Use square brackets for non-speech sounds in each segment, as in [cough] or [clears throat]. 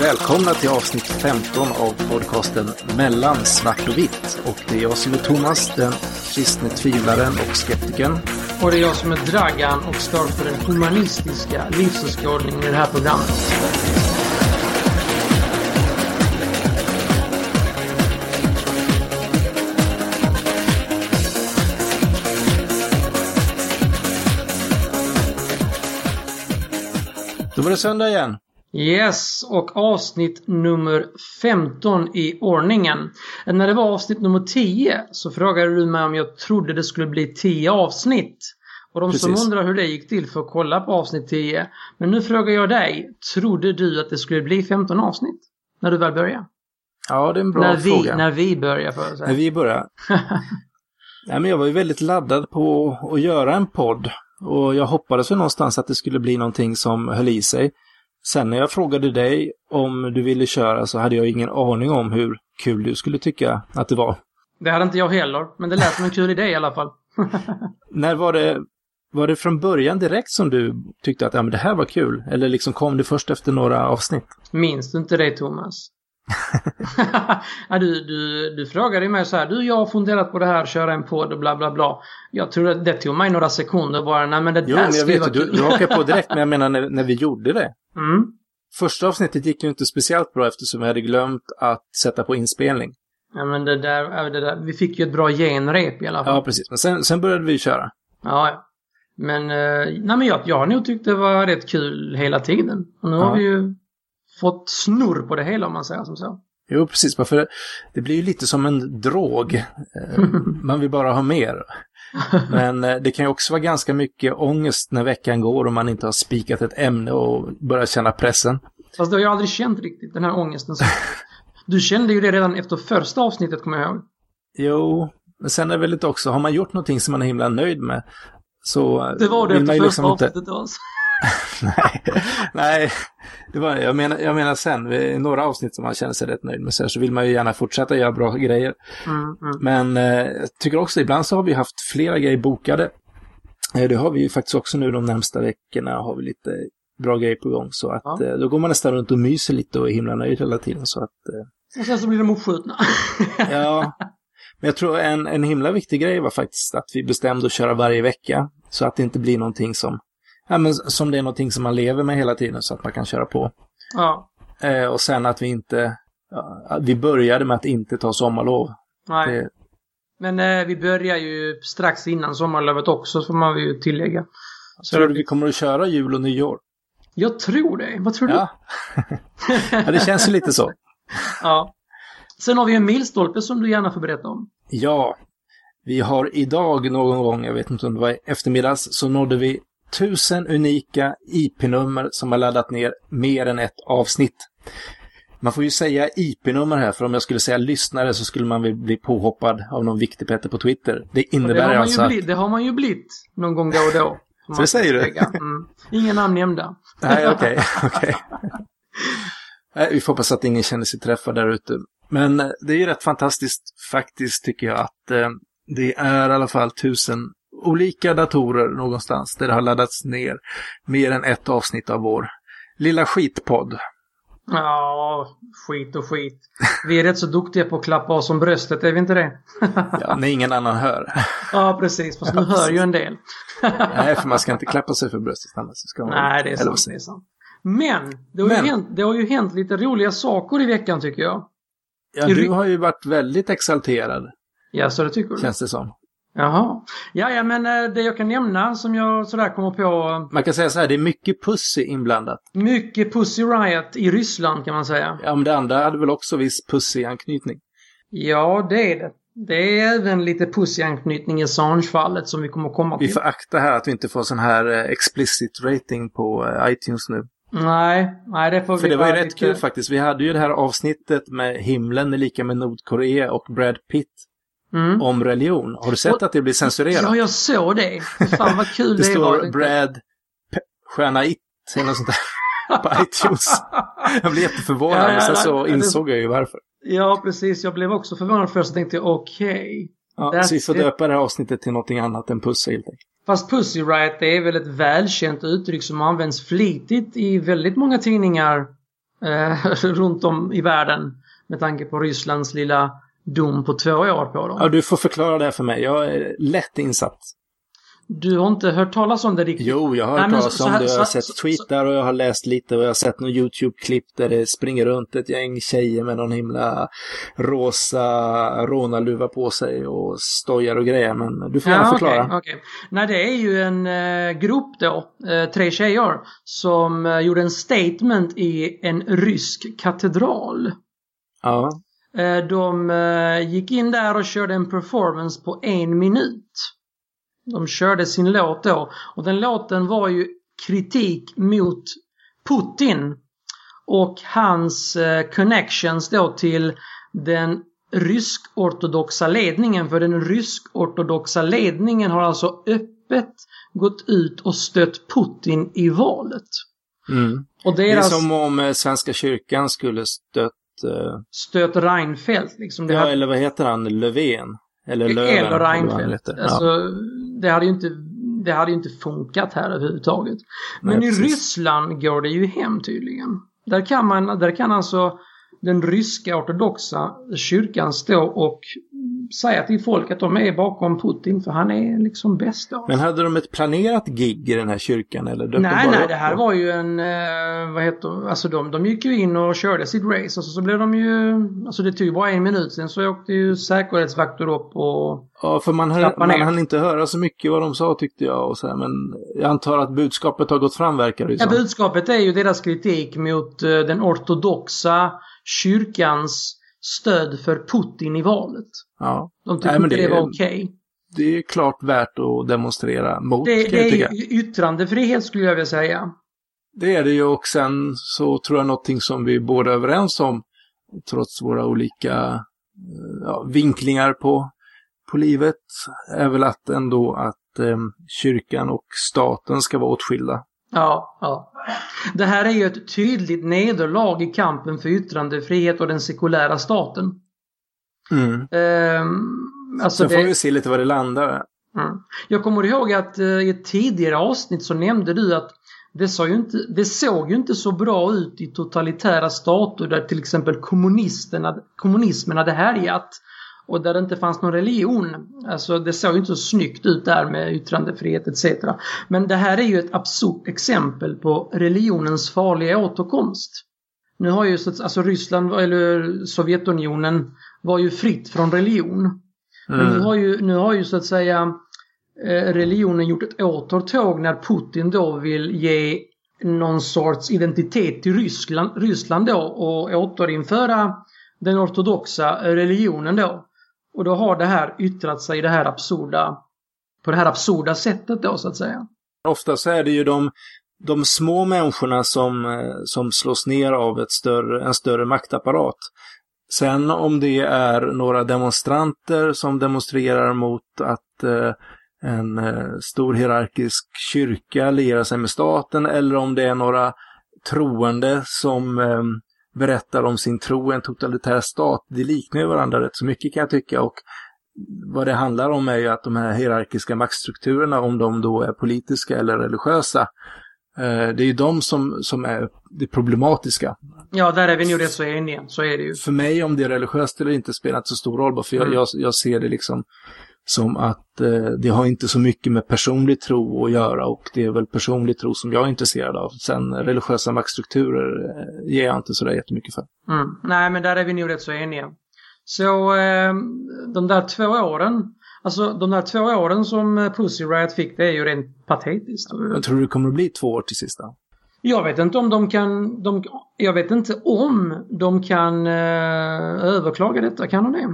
Välkomna till avsnitt 15 av podcasten Mellan svart och vitt. Och det är jag som är Thomas, den kristne tvivlaren och skeptikern. Och det är jag som är Dragan och står för den humanistiska livsåskådningen i det här programmet. Då var det söndag igen. Yes, och avsnitt nummer 15 i ordningen. När det var avsnitt nummer 10 så frågade du mig om jag trodde det skulle bli 10 avsnitt. Och de som Precis. undrar hur det gick till får kolla på avsnitt 10. Men nu frågar jag dig, trodde du att det skulle bli 15 avsnitt? När du väl började? Ja, det är en bra när, vi, fråga. när vi börjar säga. När vi börjar. [laughs] Nej, men jag var ju väldigt laddad på att göra en podd. Och jag hoppades väl någonstans att det skulle bli någonting som höll i sig. Sen när jag frågade dig om du ville köra så hade jag ingen aning om hur kul du skulle tycka att det var. Det hade inte jag heller, men det lät som en kul idé i alla fall. [laughs] När var det, var det från början direkt som du tyckte att ja, men det här var kul? Eller liksom kom det först efter några avsnitt? Minns du inte det Thomas? [laughs] ja, du, du, du frågade mig så här, du jag har funderat på det här, köra en podd och bla bla bla. Jag tror att det tog mig några sekunder bara, nej men det Jo, där men jag vet du, du hakade på direkt, [laughs] men jag menar när, när vi gjorde det. Mm. Första avsnittet gick ju inte speciellt bra eftersom vi hade glömt att sätta på inspelning. Ja men det där, det där, vi fick ju ett bra genrep i alla fall. Ja, precis. Men sen, sen började vi köra. Ja, ja. Men, eh, nej men jag, jag har nog tyckt det var rätt kul hela tiden. Och nu Ja. har vi ju fått snurr på det hela om man säger som så. Jo, precis. Bara För det, blir ju lite som en drog. Eh, [laughs] Man vill bara ha mer. Men eh, det kan ju också vara ganska mycket ångest när veckan går och man inte har spikat ett ämne och börjar känna pressen. Fast det har jag aldrig känt riktigt, den här ångesten. [laughs] Du kände ju det redan efter första avsnittet kommer jag ihåg. Jo, men sen är det väl lite också, har man gjort någonting som man är himla nöjd med så eh, Det var det man efter första liksom inte... avsnittet alltså. [laughs] Nej, nej det var, jag, menar, jag menar sen, vid några avsnitt som man känner sig rätt nöjd med så, här, så vill man ju gärna fortsätta göra bra grejer. Mm, mm. Men eh, jag tycker också ibland så har vi haft flera grejer bokade. Eh, det har vi ju faktiskt också nu de närmsta veckorna har vi lite bra grejer på gång. Så att Ja. eh, då går man nästan runt och myser lite och är himla nöjd hela tiden. Så att, Och sen så blir de uppskjutna. [laughs] ja. Men jag tror en, en himla viktig grej var faktiskt att vi bestämde att köra varje vecka. Så att det inte blir någonting som, ja, men som det är någonting som man lever med hela tiden så att man kan köra på. ja. Eh, och sen att vi inte, ja, vi började med att inte ta sommarlov. Nej. Det, Men eh, vi börjar ju strax innan sommarlovet också, får man ju tillägga. Så tror du vi kommer att köra jul och nyår? Jag tror det. Vad tror du? Ja. [laughs] ja, det känns ju lite så. [laughs] Ja. Sen har vi en milstolpe som du gärna får berätta om. Ja, vi har idag någon gång, jag vet inte om det var i eftermiddags, så nådde vi tusen unika IP-nummer som har laddat ner mer än ett avsnitt. Man får ju säga IP-nummer här, för om jag skulle säga lyssnare så skulle man väl bli påhoppad av någon viktig Petter på Twitter. Det det, innebär man alltså att... blivit, det har man ju blivit någon gång då och då. Så säger du? Mm. Inga namn nämnda. Nej, okej, [laughs] okej. Nej, Vi får hoppas att ingen känner sig träffad där ute. Men eh, det är ju rätt fantastiskt faktiskt tycker jag att eh, det är i alla fall tusen olika datorer någonstans där det har laddats ner mer än ett avsnitt av vår lilla skitpodd. Ja, skit och skit. Vi är rätt så duktiga på att klappa oss om bröstet, är vi inte det? Ja, när ingen annan hör. [laughs] Ja, precis. Fast nu hör ju en del. [laughs] Nej, för man ska inte klappa sig för bröstet annars. Ska man Nej, det är sant. Det är sant. Men, det har, Men. Ju hänt, det har ju hänt lite roliga saker i veckan tycker jag. Ja, du har ju varit väldigt exalterad, Ja, så det tycker du? känns det som. Jaha. Ja, ja, men eh, det jag kan nämna som jag sådär kommer på. Man kan säga så här, det är mycket pussy inblandat. Mycket Pussy Riot i Ryssland kan man säga. Ja, men det andra hade väl också viss pussy-anknytning. Ja, det är det. Det är även lite Pussy-anknytning i Assange-fallet som vi kommer att komma Vi till. får akta här att vi inte får sån här eh, explicit rating på eh, iTunes nu. Nej, nej det får För vi det var ju rätt lite- kul faktiskt. Vi hade ju det här avsnittet med himlen är lika med Nordkorea och Brad Pitt Mm. om religion. Har du sett Och- att det blir censurerat? Ja, jag såg det. Fan vad kul [laughs] det det, var. står Brad P- Stjärna It eller något sånt där på [laughs] iTunes. Jag blev jätteförvånad, Ja, ja, men sen så ja, det- insåg jag ju varför. Ja, precis. Jag blev också förvånad först och tänkte okej. Ja, That's så vi får döpa det här avsnittet till någonting annat än puss helt enkelt. Fast Pussy Riot det är väl ett välkänt uttryck som används flitigt i väldigt många tidningar eh, [laughs] runt om i världen med tanke på Rysslands lilla dom på två år på dem. Ja, du får förklara det för mig. Jag är lätt insatt. Du har inte hört talas om det riktigt? Jo, jag har hört talas om det. Jag har sett tweetar och jag har läst lite och jag har sett någon YouTube-klipp där det springer runt ett gäng tjejer med någon himla rosa rånarluva på sig och stojar och grejer. Men du får gärna ja, förklara. Okay, okay. Nej, det är ju en eh, grupp då, eh, tre tjejer, som eh, gjorde en statement i en rysk katedral. Ja. Eh, de eh, gick in där och körde en performance på en minut. De körde sin låt då och den låten var ju kritik mot Putin och hans eh, connections då till den rysk-ortodoxa ledningen. För den rysk-ortodoxa ledningen har alltså öppet gått ut och stött Putin i valet. Mm. Och deras... Det är som om Svenska kyrkan skulle stött... Uh... Stött Reinfeldt liksom. ja, här... eller vad heter han? Löfven? Eller Löven. Eller Reinfeldt. Alltså, ja. det, hade ju inte, det hade ju inte funkat här överhuvudtaget. Men Nej, i precis. Ryssland går det ju hem tydligen. Där kan man, där kan alltså den ryska ortodoxa kyrkan stå och säga till folk att de är bakom Putin för han är liksom bäst då. Men hade de ett planerat gig i den här kyrkan eller? Nej, nej, det här var ju en, eh, vad heter alltså de, de gick ju in och körde sitt race och så, så blev de ju, alltså det tog ju bara en minut sen så åkte ju säkerhetsvakter upp och Ja, för man, hör, man hann inte höra så mycket vad de sa tyckte jag och så här, men jag antar att budskapet har gått fram verkar det Ja, budskapet är ju deras kritik mot uh, den ortodoxa kyrkans stöd för Putin i valet. Ja. De tyckte Nej, det, det var okej. Okay. Det är klart värt att demonstrera mot. Det, det är yttrandefrihet skulle jag vilja säga. Det är det ju och sen så tror jag någonting som vi båda är överens om, trots våra olika eh, ja, vinklingar på, på livet, är väl att ändå att eh, kyrkan och staten ska vara åtskilda. Ja, ja. Det här är ju ett tydligt nederlag i kampen för yttrandefrihet och den sekulära staten. Mm. Ehm, alltså Sen får det... vi se lite vad det landar. Mm. Jag kommer ihåg att uh, i ett tidigare avsnitt så nämnde du att det, såg ju inte, det såg ju inte så bra ut i totalitära stater där till exempel kommunismen hade härjat och där det inte fanns någon religion. Alltså det såg inte så snyggt ut där med yttrandefrihet etc. Men det här är ju ett absurt exempel på religionens farliga återkomst. Nu har ju alltså Ryssland eller Sovjetunionen var ju fritt från religion. Mm. Men nu har, ju, nu har ju så att säga eh, religionen gjort ett återtåg när Putin då vill ge någon sorts identitet till Ryssland, Ryssland då och återinföra den ortodoxa religionen då. Och då har det här yttrat sig det här absurda, på det här absurda sättet då så att säga. Ofta så är det ju de, de små människorna som, eh, som slås ner av ett större, en större maktapparat. Sen om det är några demonstranter som demonstrerar mot att eh, en eh, stor hierarkisk kyrka lierar sig med staten eller om det är några troende som eh, berättar om sin tro i en totalitär stat. Det liknar ju varandra rätt så mycket kan jag tycka och vad det handlar om är ju att de här hierarkiska maktstrukturerna, om de då är politiska eller religiösa, det är ju de som, som är det problematiska. Ja, där är vi nog rätt så eniga. Så är det ju. För mig, om det är religiöst eller inte, spelar inte så stor roll. För jag, mm. jag, jag ser det liksom som att eh, det har inte så mycket med personlig tro att göra och det är väl personlig tro som jag är intresserad av. Sen religiösa maktstrukturer eh, ger jag inte så där jättemycket för. Mm. Nej, men där är vi nog rätt så eniga. Så eh, de där två åren, alltså de där två åren som Pussy Riot fick, det är ju rent patetiskt. Jag tror det kommer att bli två år till sista. Jag vet inte om de kan, de, jag vet inte om de kan eh, överklaga detta, kan de det?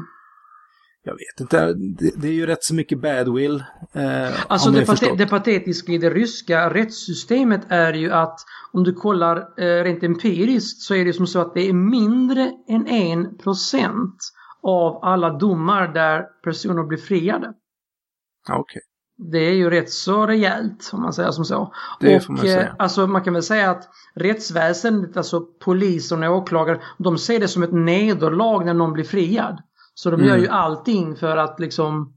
jag vet inte, det, det, är ju rätt så mycket badwill. Eh, alltså det, pate det patetiska i det ryska rättssystemet är ju att om du kollar eh, rent empiriskt så är det som så att det är mindre än en procent av alla domar där personer blir friade. Okay. Det är ju rätt så rejält om man säger som så. Det och, får man säga. Eh, alltså man kan väl säga att rättsväsendet, alltså polisen och åklagare, de ser det som ett nederlag när någon blir friad. Så de mm. gör ju allting för att liksom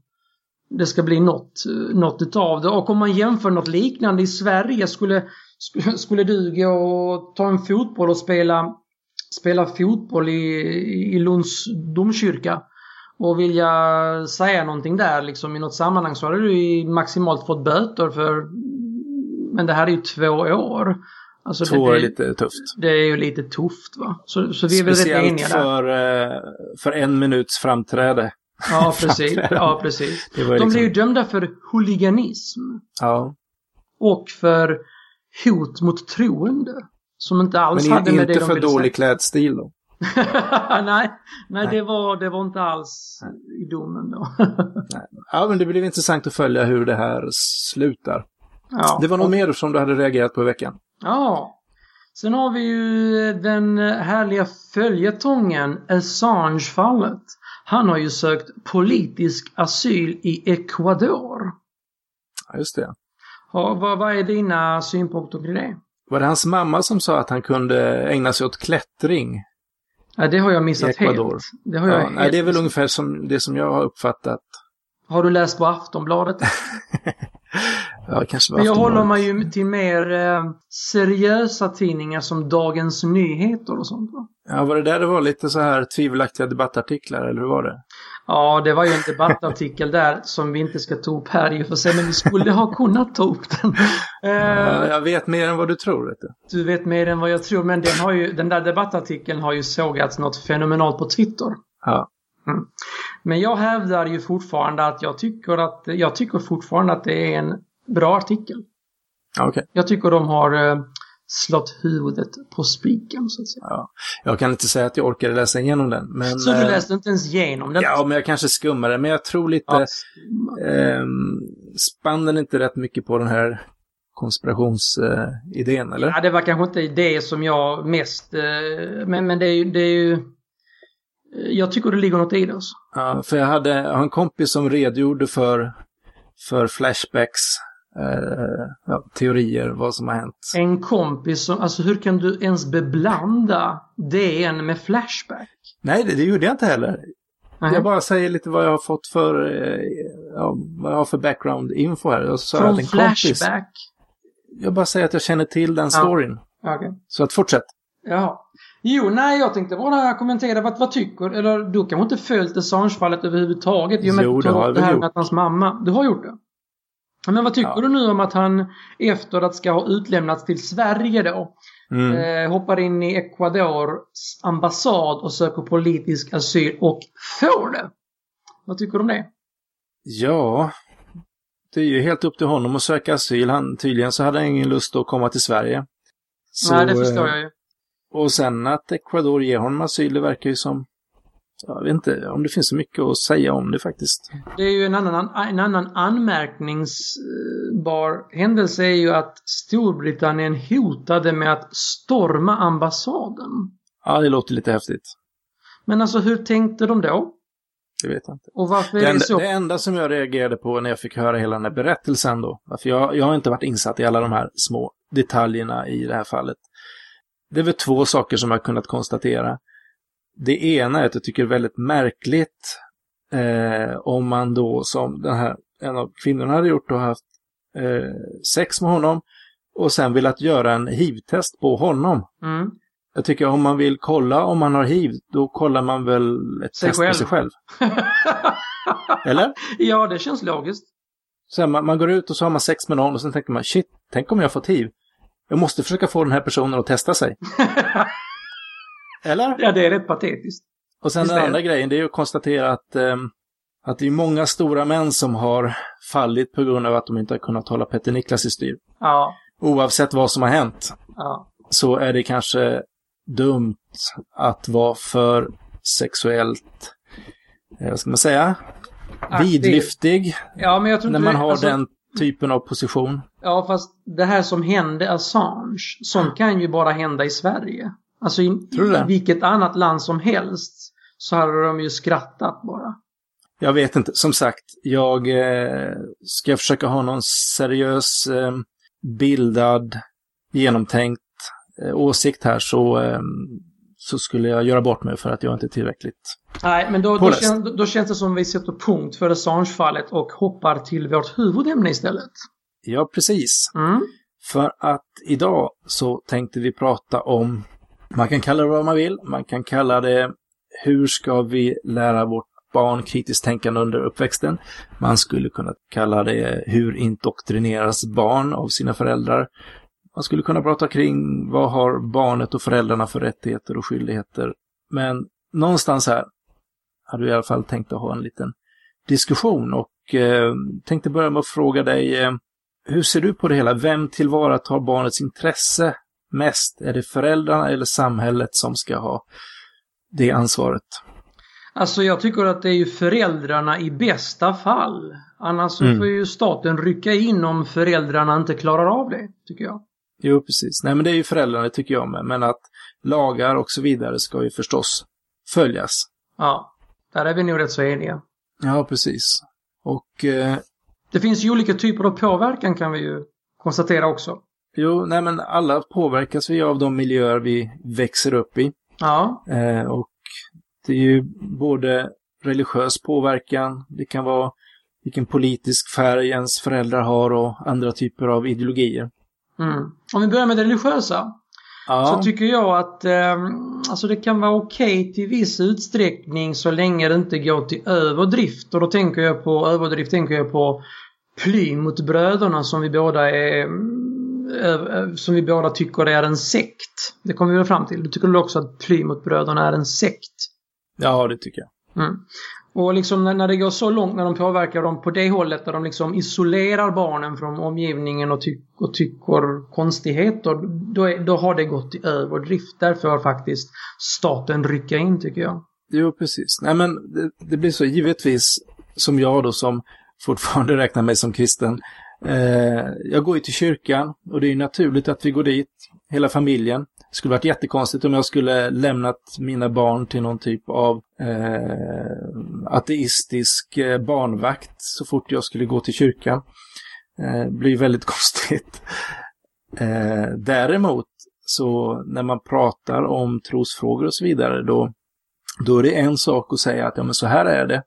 det ska bli något, något utav det. Och om man jämför något liknande i Sverige skulle, skulle, skulle du gå och ta en fotboll och spela spela fotboll i, i Lunds domkyrka och vilja säga någonting där liksom i något sammanhang så hade du maximalt fått böter för men det här är ju två år. Alltså två år är lite tufft. Det är ju lite tufft va. Så, så vi är väl rätt eniga för, eh, för en minuts framträde. Ja, [laughs] precis. ja, precis. De liksom... blir ju dömda för huliganism. Ja. Och för hot mot troende. Som inte alls Men hade med det de inte för dålig klädstil då? [laughs] nej, nej, Det, var, det var inte alls i domen då. [laughs] Ja, men det blir intressant att följa hur det här slutar. Ja, det var något och... mer som du hade reagerat på i veckan? Ja. Sen har vi ju den härliga följetongen Assange-fallet. Han har ju sökt politisk asyl i Ecuador. Ja, just det. Ja, vad, vad är dina synpunkter på det? Var det hans mamma som sa att han kunde ägna sig åt klättring? Ja, det har jag missat helt. Det, har jag ja, nej, det är väl ungefär som det som jag har uppfattat. Har du läst på Aftonbladet? [laughs] ja, kanske Men jag håller mig ju till mer eh, seriösa tidningar som Dagens Nyheter och sånt. Va? Ja, var det där det var lite så här tvivelaktiga debattartiklar, eller hur var det? Ja, det var ju en debattartikel där som vi inte ska ta upp här i och för sig, men vi skulle ha kunnat ta upp den. [laughs] Ja, jag vet mer än vad du tror. Vet du. du vet mer än vad jag tror, men den, har ju, den där debattartikeln har ju sågats något fenomenalt på Twitter. Ja. Mm. Men jag hävdar ju fortfarande att jag tycker att jag tycker fortfarande att det är en bra artikel. Okay. Jag tycker de har eh, slått huvudet på spiken så att säga. Ja. Jag kan inte säga att jag orkade läsa igenom den. Men, så du eh, läste inte ens igenom den? Ja, men jag kanske skummade. Men jag tror lite... Ja, eh, spann den inte rätt mycket på den här konspirationsidén, eh, eller? Ja, det var kanske inte det som jag mest... Eh, men, men det är ju... Det är ju jag tycker det ligger något i det. Alltså. Ja, för jag hade jag har en kompis som redogjorde för, för flashbacks eh, ja, teorier, vad som har hänt. En kompis som, alltså hur kan du ens beblanda DN med Flashback? Nej, det, det gjorde jag inte heller. Nej. Jag bara säger lite vad jag har fått för, eh, ja, vad jag har för background info här. Och så Från att en Flashback? Kompis, jag bara säger att jag känner till den storyn. Ja. Okay. Så att fortsätt. Ja. Jo, nej, jag tänkte bara kommentera vad, vad tycker, eller du kanske inte följt Assange-fallet överhuvudtaget? Jo, det har jag det här med att hans mamma, du har gjort det? Men vad tycker ja. du nu om att han efter att ska ha utlämnats till Sverige då mm. eh, hoppar in i Ecuadors ambassad och söker politisk asyl och får det? Vad tycker du om det? Ja, det är ju helt upp till honom att söka asyl. Han, tydligen så hade han ingen lust att komma till Sverige. Så, Nej, det förstår jag ju. Och sen att Ecuador ger honom asyl, det verkar ju som jag vet inte om det finns så mycket att säga om det faktiskt. Det är ju en annan, en annan anmärkningsbar händelse är ju att Storbritannien hotade med att storma ambassaden. Ja, det låter lite häftigt. Men alltså hur tänkte de då? Det vet jag inte. Och varför är det, det så? Det enda som jag reagerade på när jag fick höra hela den här berättelsen då, för jag, jag har inte varit insatt i alla de här små detaljerna i det här fallet. Det är väl två saker som jag kunnat konstatera. Det ena är att jag tycker det är väldigt märkligt eh, om man då som den här, en av kvinnorna hade gjort och haft eh, sex med honom och sen velat göra en hiv-test på honom. Mm. Jag tycker om man vill kolla om man har hiv, då kollar man väl ett sig test själv. på sig själv. [laughs] Eller? Ja, det känns logiskt. Sen man, man, går ut och så har man sex med någon och sen tänker man shit, tänk om jag har fått hiv. Jag måste försöka få den här personen att testa sig. [laughs] Eller? Ja, det är rätt patetiskt. Och sen Visst den andra grejen, det är att konstatera att, eh, att det är många stora män som har fallit på grund av att de inte har kunnat hålla Petter Niklas i styr. Ja. Oavsett vad som har hänt. Ja. Så är det kanske dumt att vara för sexuellt, eh, vad ska man säga, vidlyftig. Ja, men jag tror när man har alltså... den typen av position. Ja, fast det här som hände Assange, sånt kan ju bara hända i Sverige. Alltså i, i vilket annat land som helst så hade de ju skrattat bara. Jag vet inte. Som sagt, jag eh, ska försöka ha någon seriös, eh, bildad, genomtänkt eh, åsikt här så, eh, så skulle jag göra bort mig för att jag inte är tillräckligt Nej, men då, då, kän, då känns det som vi sätter punkt för Assange-fallet och hoppar till vårt huvudämne istället. Ja, precis. Mm. För att idag så tänkte vi prata om man kan kalla det vad man vill. Man kan kalla det hur ska vi lära vårt barn kritiskt tänkande under uppväxten. Man skulle kunna kalla det hur indoktrineras barn av sina föräldrar. Man skulle kunna prata kring vad har barnet och föräldrarna för rättigheter och skyldigheter. Men någonstans här hade vi i alla fall tänkt att ha en liten diskussion och eh, tänkte börja med att fråga dig eh, hur ser du på det hela? Vem tillvaratar barnets intresse mest? Är det föräldrarna eller samhället som ska ha det ansvaret? Alltså jag tycker att det är ju föräldrarna i bästa fall. Annars mm. får ju staten rycka in om föräldrarna inte klarar av det, tycker jag. Jo, precis. Nej, men det är ju föräldrarna, tycker jag med. Men att lagar och så vidare ska ju förstås följas. Ja, där är vi nog rätt så eniga. Ja, precis. Och... Eh... Det finns ju olika typer av påverkan kan vi ju konstatera också. Jo, nej men alla påverkas vi av de miljöer vi växer upp i. Ja. Eh, och det är ju både religiös påverkan, det kan vara vilken politisk färg ens föräldrar har och andra typer av ideologier. Mm. Om vi börjar med det religiösa. Ja. Så tycker jag att eh, alltså det kan vara okej okay till viss utsträckning så länge det inte går till överdrift. Och då tänker jag på överdrift tänker jag på Plymouthbröderna som vi båda är som vi båda tycker är en sekt. Det kommer vi väl fram till. Du tycker du också att Plymouthbröderna är en sekt? Ja, det tycker jag. Mm. Och liksom när, när det går så långt när de påverkar dem på det hållet där de liksom isolerar barnen från omgivningen och, ty och tycker konstigheter. Då, är, då har det gått i överdrift. Därför har faktiskt staten rycka in tycker jag. Jo, precis. Nej men det, det blir så givetvis som jag då som fortfarande räknar mig som kristen. Eh, jag går ju till kyrkan och det är naturligt att vi går dit, hela familjen. Det skulle varit jättekonstigt om jag skulle lämnat mina barn till någon typ av eh, ateistisk eh, barnvakt så fort jag skulle gå till kyrkan. Eh, det blir väldigt [laughs] konstigt. Eh, däremot så när man pratar om trosfrågor och så vidare då, då är det en sak att säga att ja men så här är det.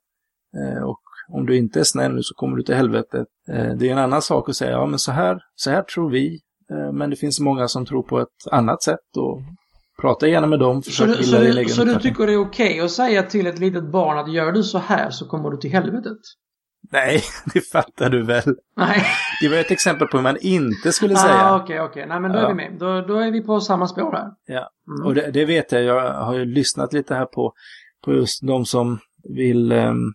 Eh, och om du inte är snäll nu så kommer du till helvetet. Eh, det är en annan sak att säga ja men så här, så här tror vi Eh, men det finns många som tror på ett annat sätt och prata gärna med dem. Så, du, så, du, så du tycker det är okej okay att säga till ett litet barn att gör du så här så kommer du till helvetet? Nej, [laughs] det fattar du väl. Nej. Det var ett exempel på hur man inte skulle säga. Ah, okej, okay, okej. Okay. Nej, men då ja. är vi med. Då, då är vi på samma spår här. Ja, mm. och det, det, vet jag. Jag har ju lyssnat lite här på, på just de som vill, um,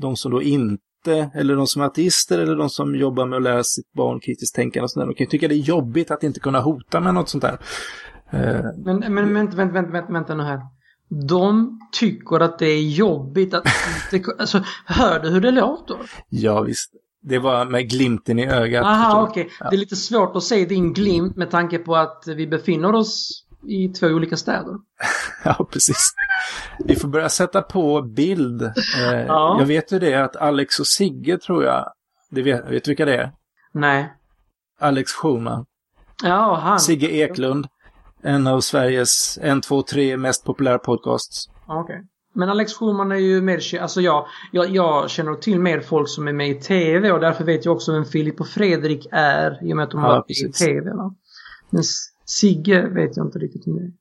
de som då inte eller de som är ateister eller de som jobbar med att lära sitt barn kritiskt tänkande och sådär. De kan ju tycka det är jobbigt att inte kunna hota med något sånt där. Uh, men, men vänta, vänta, vänta, vänta nu här. De tycker att det är jobbigt att inte... Alltså, hör du hur det låter? Ja, visst. Det var med glimten i ögat. Aha, okej. Okay. Ja. Det är lite svårt att se din glimt med tanke på att vi befinner oss i två olika städer. [laughs] ja, precis. Vi får börja sätta på bild. Eh, ja. Jag vet ju det att Alex och Sigge tror jag, det vet, vet du vilka det är? Nej. Alex Schulman. Ja, han. Sigge Eklund. En av Sveriges en, två, tre mest populära podcasts. Okej. Okay. Men Alex Schulman är ju mer, alltså jag, jag, jag känner till mer folk som är med i TV och därför vet jag också vem Filip och Fredrik är i och med att de har varit i TV. Va? Men Sigge vet jag inte riktigt om det är.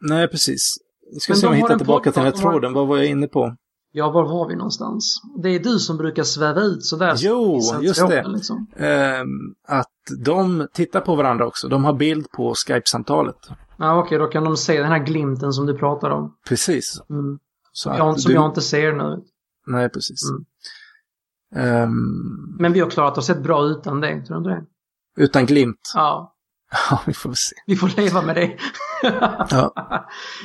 Nej, precis. Nu ska se om jag hittar tillbaka till den här tråden. Vad var jag inne på? Ja, var var vi någonstans? Det är du som brukar sväva ut sådär. Jo, just det. Liksom. Eh, att de tittar på varandra också. De har bild på Skype-samtalet. Ja, okej, okay, då kan de se den här glimten som du pratar om. Precis. Mm. Så jag, som du... jag inte ser nu. Nej, precis. Mm. Um... Men vi har klarat oss rätt bra utan det, tror du inte det? Utan glimt? Ja. Ja, vi får se. Vi får leva med det. ja.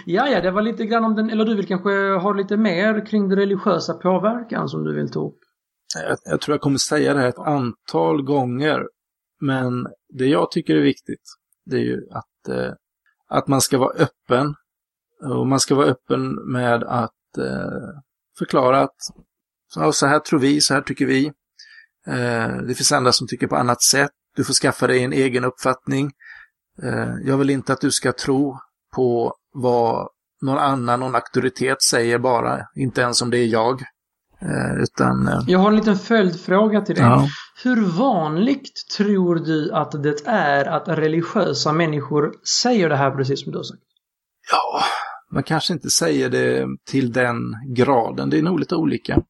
ja, ja, det var lite grann om den, eller du vill kanske ha lite mer kring den religiösa påverkan som du vill ta upp? Jag, jag tror jag kommer säga det här ett antal gånger. Men det jag tycker är viktigt, det är ju att, eh, att man ska vara öppen. Och man ska vara öppen med att eh, förklara att så, så här tror vi, så här tycker vi. Eh, det finns andra som tycker på annat sätt. Du får skaffa dig en egen uppfattning. Eh, jag vill inte att du ska tro på vad någon annan, någon auktoritet säger bara, inte ens om det är jag. Eh, utan... Eh, jag har en liten följdfråga till dig. Ja. Hur vanligt tror du att det är att religiösa människor säger det här precis som du har sagt? Ja, man kanske inte säger det till den graden. Det är nog lite olika.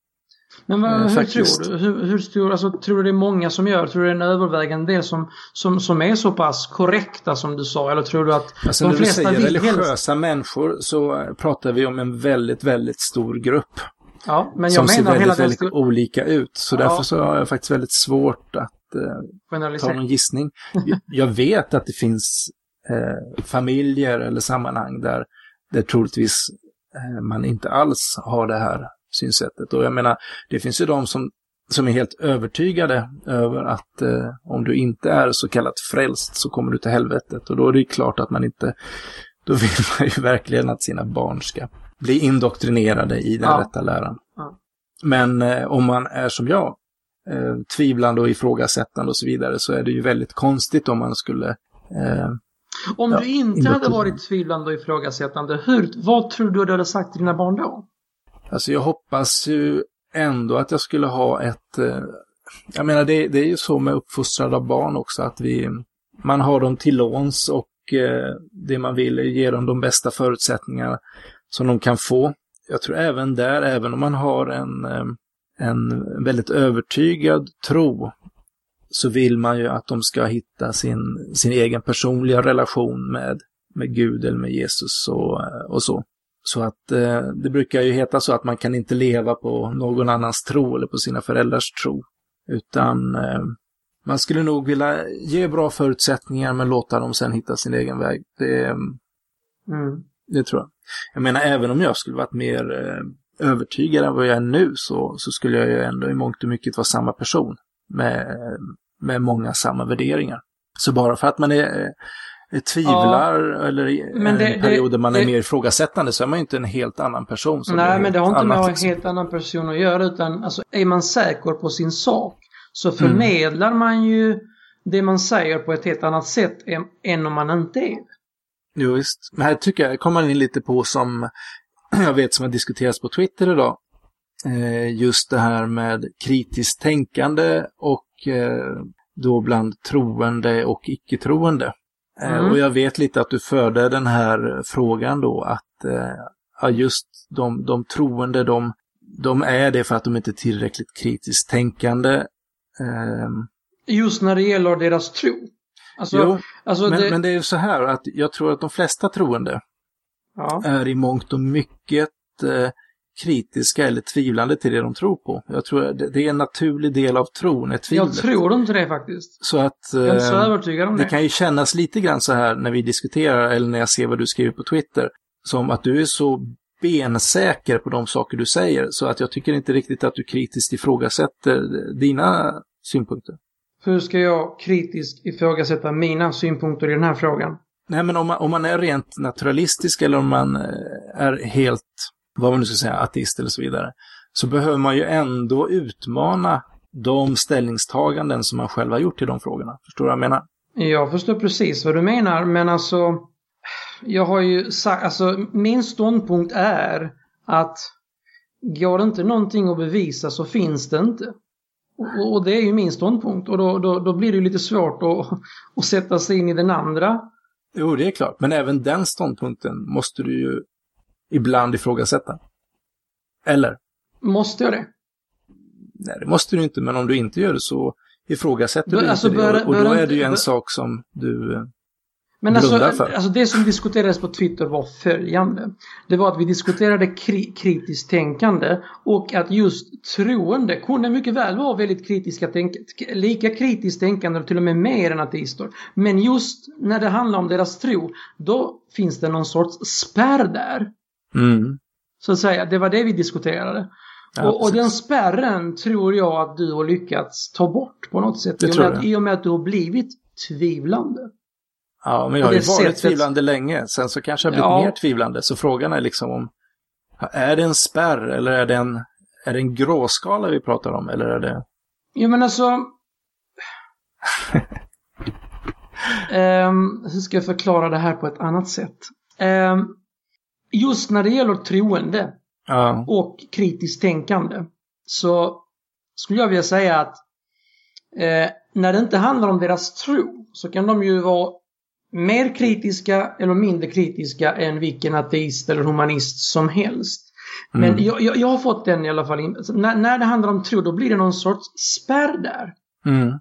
Men vad, hur faktiskt. tror du? Hur, hur stor, alltså, tror du det är många som gör? Tror du det är en övervägande del som, som, som är så pass korrekta som du sa? Eller tror du att alltså, de flesta När du säger religiösa helst... människor så pratar vi om en väldigt, väldigt stor grupp. Ja, men jag som menar ser väldigt, väldigt stor... olika ut. Så ja. därför så har jag faktiskt väldigt svårt att eh, ta någon gissning. jag vet att det finns eh, familjer eller sammanhang där, där troligtvis eh, man inte alls har det här synsättet. Och jag menar, det finns ju de som, som är helt övertygade över att eh, om du inte är så kallat frälst så kommer du till helvetet. Och då är det klart att man inte, då vill [laughs] man ju verkligen att sina barn ska bli indoktrinerade i den ja. rätta läran. Ja. Men eh, om man är som jag, eh, tvivlande och ifrågasättande och så vidare, så är det ju väldigt konstigt om man skulle eh, om ja, du inte hade varit tvivlande och ifrågasättande, hur, vad tror du du hade sagt till dina barn då? Alltså jag hoppas ju ändå att jag skulle ha ett... Eh, jag menar det, det är ju så med uppfostrade barn också att vi... Man har dem till låns och eh, det man vill är ge dem de bästa förutsättningarna som de kan få. Jag tror även där, även om man har en, eh, en väldigt övertygad tro så vill man ju att de ska hitta sin, sin egen personliga relation med, med Gud eller med Jesus och, och så. Så att eh, det brukar ju heta så att man kan inte leva på någon annans tro eller på sina föräldrars tro. Utan eh, man skulle nog vilja ge bra förutsättningar men låta dem sen hitta sin egen väg. Det, mm. det tror jag. Jag menar, även om jag skulle varit mer eh, övertygad än vad jag är nu så, så skulle jag ju ändå i mångt och mycket vara samma person. Med, med många samma värderingar. Så bara för att man är tvivlar ja, eller men det, perioder man det, är mer ifrågasättande så är man ju inte en helt annan person. nej, men det har inte med liksom. en helt annan person att göra utan alltså, är man säker på sin sak så mm. förmedlar mm. man ju det man säger på ett helt annat sätt än om man inte är Jo, visst. Men här tycker jag kommer man in lite på som [clears throat] jag vet som har diskuterats på Twitter idag. Eh, just det här med kritiskt tänkande och eh, då bland troende och icke-troende. Eh, mm. Och jag vet lite att du förde den här frågan då att eh, ja, just de, de troende, de, de är det för att de inte är tillräckligt kritiskt tänkande. Ehm. Just när det gäller deras tro. Alltså, jo, alltså men, det... men det är ju så här att jag tror att de flesta troende ja. är i mångt och mycket eh, kritiska eller tvivlande till det de tror på. Jag tror det, det är en naturlig del av tron, ett tvivel. Jag tror inte det faktiskt. Så att jag är så eh, övertygad om det. Det kan ju kännas lite grann så här när vi diskuterar eller när jag ser vad du skriver på Twitter. Som att du är så bensäker på de saker du säger så att jag tycker inte riktigt att du kritiskt ifrågasätter dina synpunkter. Hur ska jag kritiskt ifrågasätta mina synpunkter i den här frågan? Nej, men om man, om man är rent naturalistisk eller om man eh, är helt vad man nu ska säga, ateist eller så vidare, så behöver man ju ändå utmana de ställningstaganden som man själv har gjort i de frågorna. Förstår du vad jag menar? Jag förstår precis vad du menar, men alltså jag har ju sagt, alltså min ståndpunkt är att går det inte någonting att bevisa så finns det inte. Och, och det är ju min ståndpunkt och då, då, då blir det ju lite svårt att, att sätta sig in i den andra. Jo, det är klart, men även den ståndpunkten måste du ju ibland ifrågasätta. Eller? Måste jag det? Nej, det måste du inte, men om du inte gör det så ifrågasätter du alltså, inte det. Och, och då är det ju en sak som du eh, men alltså, alltså det som diskuterades på Twitter var följande. Det var att vi diskuterade kri kritiskt tänkande och att just troende kunde mycket väl vara väldigt kritiska lika kritiskt tänkande och till och med mer än ateister. Men just när det handlar om deras tro, då finns det någon sorts spärr där. Mm. Så att säga, det var det vi diskuterade. Ja, och, och, den spärren tror jag att du har lyckats ta bort på något sätt. Det I, och med att, I och med att du har blivit tvivlande. Ja, men jag har ju varit sättet... tvivlande länge. Sen så kanske jag blivit ja. mer tvivlande. Så frågan är liksom om, är det en spärr eller är det en, är det en gråskala vi pratar om? Eller är det... Jo men alltså... um, [laughs] hur ska jag förklara det här på ett annat sätt? Um, just när det gäller troende ja. och kritiskt tänkande så skulle jag vilja säga att eh, när det inte handlar om deras tro så kan de ju vara mer kritiska eller mindre kritiska än vilken ateist eller humanist som helst. Men Mm. jag, jag, jag har fått den i alla fall. När, när det handlar om tro, då blir det någon sorts spärr där. Mm.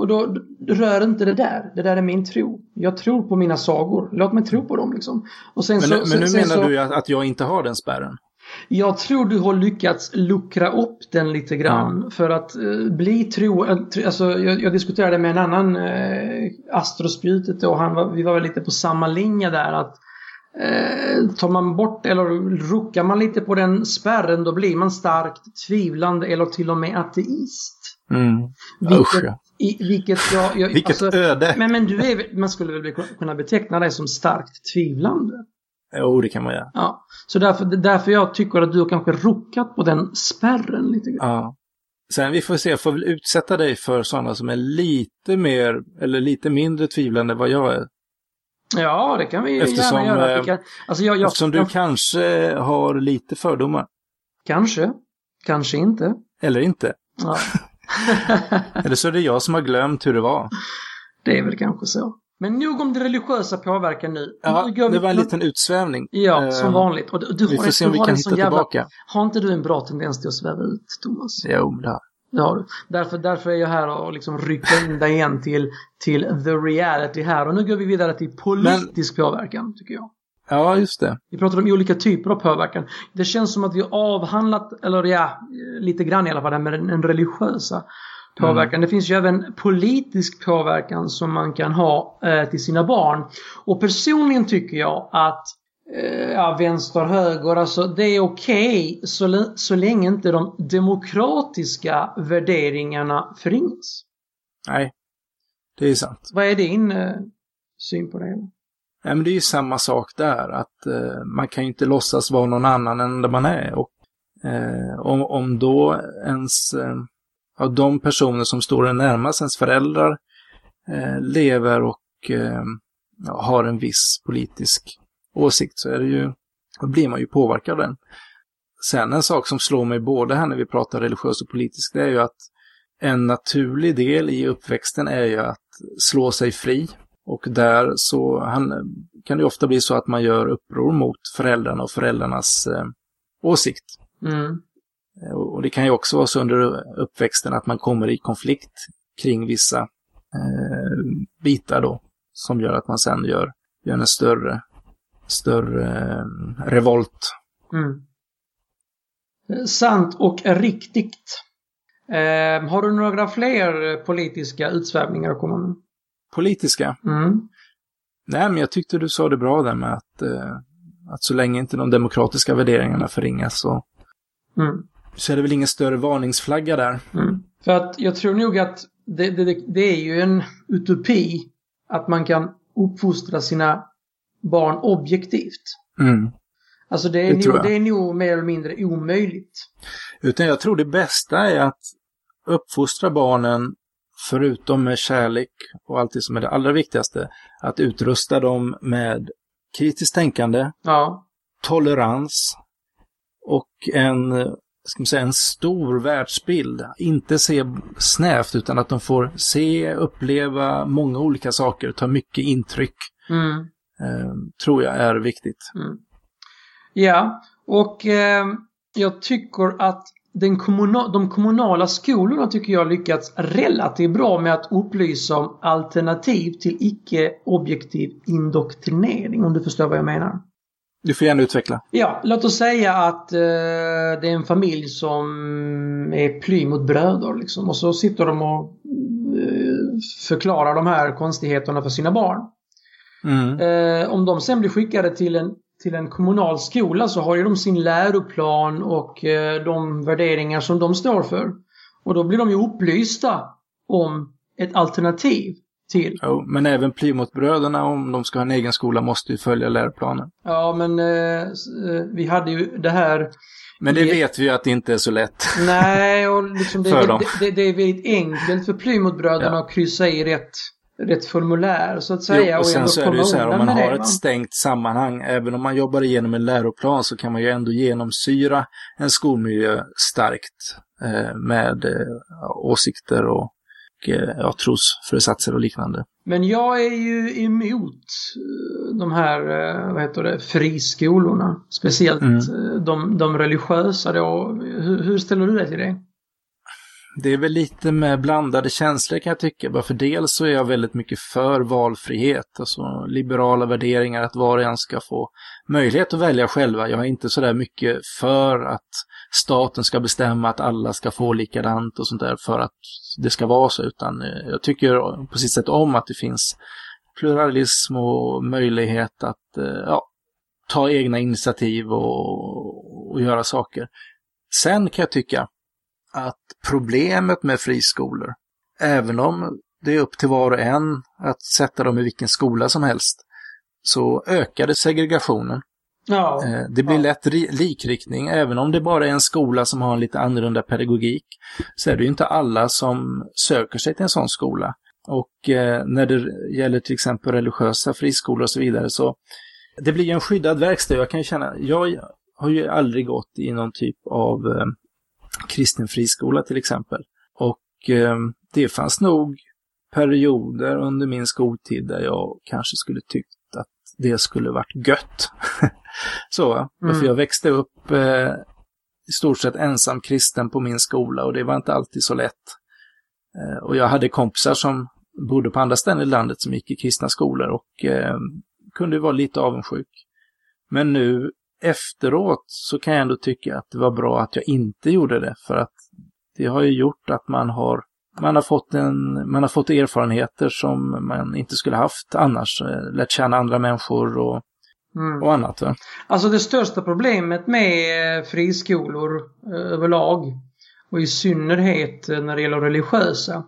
Och då, rör inte det där. Det där är min tro. Jag tror på mina sagor. Låt mig tro på dem liksom. Och sen Men, så, men sen, nu sen menar så, du att, jag inte har den spärren? Jag tror du har lyckats luckra upp den lite grann. För att eh, bli tro... eh, tr- Alltså, jag, jag diskuterade med en annan eh, astrospjutet och han var, vi var väl lite på samma linje där. att eh, Tar man bort eller ruckar man lite på den spärren då blir man starkt tvivlande eller till och med ateist. Mm. Vilket, Usch, ja. i, vilket jag... jag Vilket alltså, öde! men, men du är, man skulle väl kunna beteckna dig som starkt tvivlande? Jo, det kan man göra. Ja, så därför, därför jag tycker att du har kanske ruckat på den spärren lite grann. Ja. Sen vi får se, jag får väl utsätta dig för sådana som är lite mer, eller lite mindre tvivlande än vad jag är. Ja, det kan vi Eftersom, gärna göra. eh, Vi kan, alltså jag, jag, Eftersom du jag, kanske har lite fördomar. Kanske, kanske inte. Eller inte. Ja. [laughs] [laughs] Eller så är det jag som har glömt hur det var. det är väl kanske så. Men nog om det religiösa påverkan nu. Ja, Nu det var en liten utsvävning. Ja, Eh, som vanligt. Och du, Vi får en- se om vi har kan hitta jävla, tillbaka. Har inte du en bra tendens till att sväva ut, Thomas? Jo, det Det har du. Därför, därför är jag här och liksom rycker in dig igen till, till the reality här. Och nu går vi vidare till politisk påverkan, tycker jag. Ja, just det. Vi pratar om olika typer av påverkan. Det känns som att vi har avhandlat, eller ja, lite grann i alla fall, det här med den, religiösa påverkan. Det finns ju även politisk påverkan som man kan ha eh, till sina barn. Och personligen tycker jag att eh, ja, vänster, höger, alltså det är okej så, l- så länge inte de demokratiska värderingarna förringas. Nej, det är sant. Vad är din eh, syn på det? Ja, men det är ju samma sak där, att eh, man kan ju inte låtsas vara någon annan än där man är. Och eh, om, om då ens, eh, ja, de personer som står en närmast, ens föräldrar, eh, lever och eh, har en viss politisk åsikt så är det ju, då blir man ju påverkad av den. Sen en sak som slår mig både här när vi pratar religiöst och politiskt, det är ju att en naturlig del i uppväxten är ju att slå sig fri. Och där så han, kan det ofta bli så att man gör uppror mot föräldrarna och föräldrarnas eh, åsikt. Mm. Eh, Och det kan ju också vara så under uppväxten att man kommer i konflikt kring vissa eh, bitar då. Som gör att man sen gör, gör en större, större eh, revolt. Mm. Sant och riktigt. Eh, har du några fler politiska utsvävningar att komma med? Politiska. Mm. Nej, men jag tyckte du sa det bra där med att, eh, att så länge inte de demokratiska värderingarna förringas så, Mm. så är det väl ingen större varningsflagga där. Mm. För att jag tror nog att det, det, det- är ju en utopi att man kan uppfostra sina barn objektivt. Mm. Alltså det är, Det nog, det är nog mer eller mindre omöjligt. Utan jag tror det bästa är att uppfostra barnen, förutom med kärlek och allt det som är det allra viktigaste, att utrusta dem med kritiskt tänkande, Ja. tolerans och en, ska man säga, en stor världsbild. Inte se snävt utan att de får se, uppleva många olika saker, ta mycket intryck, Mm. eh, tror jag är viktigt. Mm. Ja, och eh, jag tycker att den kommuna de kommunala skolorna tycker jag lyckats relativt bra med att upplysa om alternativ till icke-objektiv indoktrinering, om du förstår vad jag menar. Du får gärna utveckla. Ja, låt oss säga att eh, det är en familj som är Plymouthbröder liksom och så sitter de och eh, förklarar de här konstigheterna för sina barn. Mm. Eh, om de sen blir skickade till en, till en kommunal skola så har ju de sin läroplan och eh, de värderingar som de står för. Och då blir de ju upplysta om ett alternativ till. Jo, men även Plymouthbröderna, om de ska ha en egen skola, måste ju följa läroplanen. Ja, men eh, eh, vi hade ju det här Men det Det- vet vi ju att det inte är så lätt. Nej, och liksom det, [laughs] För det, dem. det, det är väldigt enkelt för Plymouthbröderna Ja. att kryssa i rätt, rätt formulär så att säga. Jo, och sen ändå så är det ju så här, om man har det, ett va? stängt sammanhang, även om man jobbar igenom en läroplan så kan man ju ändå genomsyra en skolmiljö starkt eh, med eh, åsikter och eh, ja, trosföresatser och liknande. Men jag är ju emot eh, de här, eh, vad heter det, friskolorna. Speciellt mm. de, de religiösa då. Hur, hur ställer du dig till det? Det är väl lite med blandade känslor kan jag tycka. Bara för dels så är jag väldigt mycket för valfrihet, alltså liberala värderingar, att var och en ska få möjlighet att välja själva. Jag är inte sådär mycket för att staten ska bestämma att alla ska få likadant och sånt där för att det ska vara så, utan eh, jag tycker på sitt sätt om att det finns pluralism och möjlighet att eh, ja, ta egna initiativ och, och göra saker. Sen kan jag tycka att problemet med friskolor, även om det är upp till var och en att sätta dem i vilken skola som helst, så ökade segregationen. Ja, eh, det blir ja. lätt likriktning, även om det bara är en skola som har en lite annorlunda pedagogik, så är det ju inte alla som söker sig till en sån skola. Och eh, när det gäller till exempel religiösa friskolor och så vidare så det blir ju en skyddad verkstad. Jag kan ju känna, jag har ju aldrig gått i någon typ av eh, kristen friskola till exempel. Och eh, det fanns nog perioder under min skoltid där jag kanske skulle tyckt att det skulle varit gött. [laughs] så, mm. för jag växte upp eh, i stort sett ensam kristen på min skola och det var inte alltid så lätt. Eh, och jag hade kompisar som bodde på andra ställen i landet som gick i kristna skolor och eh, kunde vara lite avundsjuk. Men nu efteråt så kan jag ändå tycka att det var bra att jag inte gjorde det för att det har ju gjort att man har man har, fått en, man har fått erfarenheter som man inte skulle haft annars. Eh, lärt känna andra människor och, mm. och annat. Va? Alltså det största problemet med eh, friskolor eh, överlag och i synnerhet när det gäller religiösa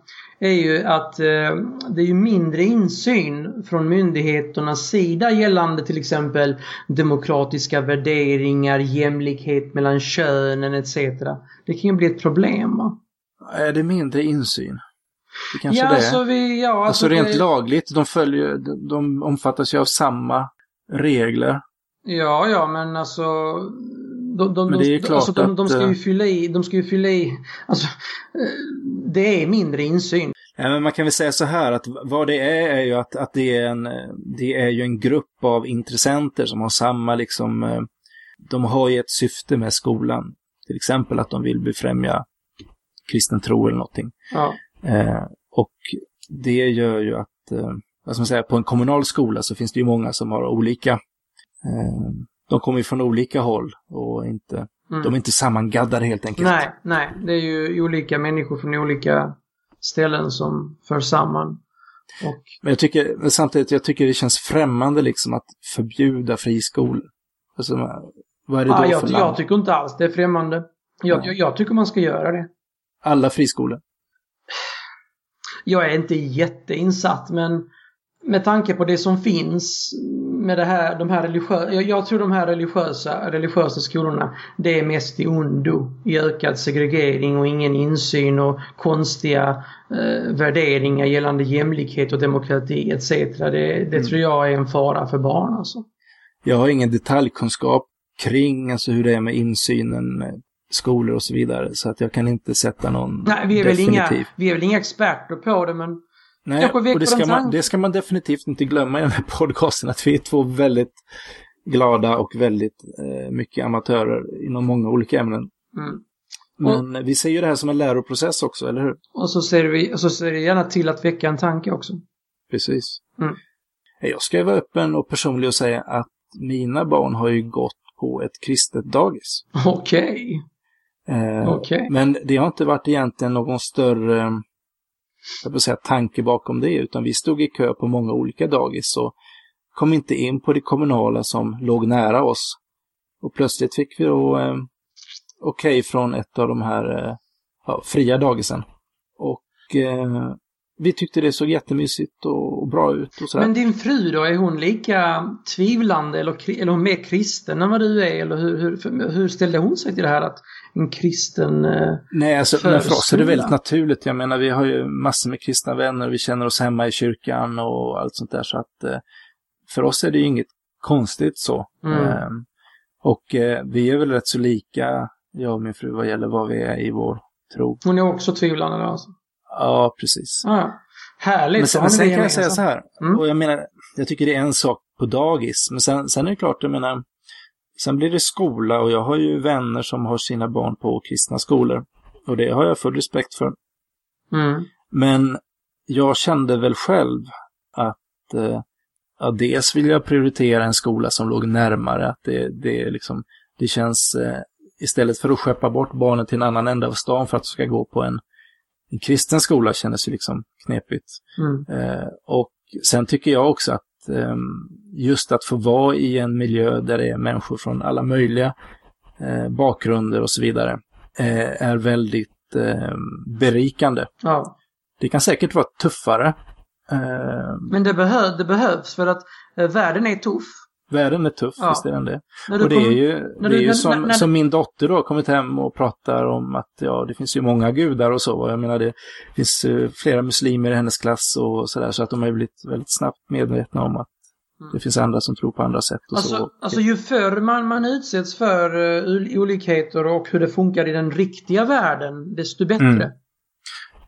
är ju att eh, det är mindre insyn från myndigheternas sida gällande till exempel demokratiska värderingar, jämlikhet mellan könen etc. Det kan ju bli ett problem. Va? Är det mindre insyn? Det kanske ja, det är. Alltså, vi, ja, alltså, alltså rent det... lagligt, de följer, de omfattas ju av samma regler. Ja, ja, men alltså de, de, men det är klart alltså, de, de, ska ju eh, fylla i, de ska ju fylla i, alltså det är mindre insyn. Men man kan väl säga så här att vad det är är ju att, att det, är en, det är ju en grupp av intressenter som har samma liksom, eh, de har ju ett syfte med skolan. Till exempel att de vill befrämja kristen tro eller någonting. Ja. Eh, och det gör ju att, eh, vad ska man säga, på en kommunal skola så finns det ju många som har olika, eh, de kommer ju från olika håll och inte, mm. de är inte sammangaddade helt enkelt. Nej, nej, det är ju olika människor från olika ställen som för samman. Och... Men jag tycker, men samtidigt, jag tycker det känns främmande liksom att förbjuda friskolor. Alltså, vad är det då ah, jag, för land? Jag tycker inte alls det är främmande. Jag, jag, jag tycker man ska göra det. Alla friskolor? Jag är inte jätteinsatt men med tanke på det som finns med det här, de här religiösa, jag, jag, tror de här religiösa, religiösa skolorna, det är mest i ondo. I ökad segregering och ingen insyn och konstiga eh, värderingar gällande jämlikhet och demokrati etc. Det, det mm. tror jag är en fara för barn alltså. Jag har ingen detaljkunskap kring alltså hur det är med insynen med skolor och så vidare. Så att jag kan inte sätta någon Nej, vi är, definitiv. väl inga, vi är väl inga experter på det men Nej, och det ska, man, det ska man definitivt inte glömma i den här [laughs] podcasten, att vi är två väldigt glada och väldigt eh, mycket amatörer inom många olika ämnen. Mm. Men och, vi ser ju det här som en läroprocess också, eller hur? Och så ser vi, så ser vi gärna till att väcka en tanke också. Precis. Mm. Jag ska vara öppen och personlig och säga att mina barn har ju gått på ett kristet dagis. Okej. Okay. Eh, okay. Men det har inte varit egentligen någon större jag vill säga, tanke bakom det, utan vi stod i kö på många olika dagis och kom inte in på det kommunala som låg nära oss. Och plötsligt fick vi då eh, okej okay från ett av de här eh, fria dagisen. Och eh, vi tyckte det såg jättemysigt och, bra ut. Och sådär. Men din fru då, är hon lika tvivlande eller, eller hon mer kristen än vad du är? Eller hur, hur, hur ställde hon sig till det här att en kristen eh, Nej, alltså, för oss är det väldigt naturligt. Jag menar, vi har ju massor med kristna vänner, vi känner oss hemma i kyrkan och allt sånt där. Så att eh, för oss är det ju inget konstigt så. Mm. Eh, och eh, vi är väl rätt så lika, jag och min fru, vad gäller vad vi är i vår tro. Hon är också tvivlande alltså? Ja, precis. Ja. Härligt. Men sen, ni sen kan jag säga så här, Mm. och jag menar, jag tycker det är en sak på dagis, men sen, sen är det klart, jag menar, sen blir det skola och jag har ju vänner som har sina barn på kristna skolor. Och det har jag full respekt för. Mm. Men jag kände väl själv att eh, ja, dels vill jag prioritera en skola som låg närmare. Att det, det, liksom, det känns, eh, istället för att skeppa bort barnen till en annan ända av stan för att de ska gå på en, en kristen skola kändes ju liksom knepigt. Mm. Eh, och sen tycker jag också att eh, just att få vara i en miljö där det är människor från alla möjliga eh, bakgrunder och så vidare eh, är väldigt eh, berikande. Ja. Det kan säkert vara tuffare. Eh, Men det, behö det behövs för att eh, världen är tuff. Världen är tuff, Ja. visst är den det. Och det är ju, det du- är ju när- som, när- som min dotter då kommit hem och pratar om att ja, det finns ju många gudar och så. Jag menar det finns eh, flera muslimer i hennes klass och sådär så att de har ju blivit väldigt snabbt medvetna om att Mm. det finns andra som tror på andra sätt och så. Alltså, alltså ju förr man, man utsätts för uh, olikheter och hur det funkar i den riktiga världen, desto bättre. Mm.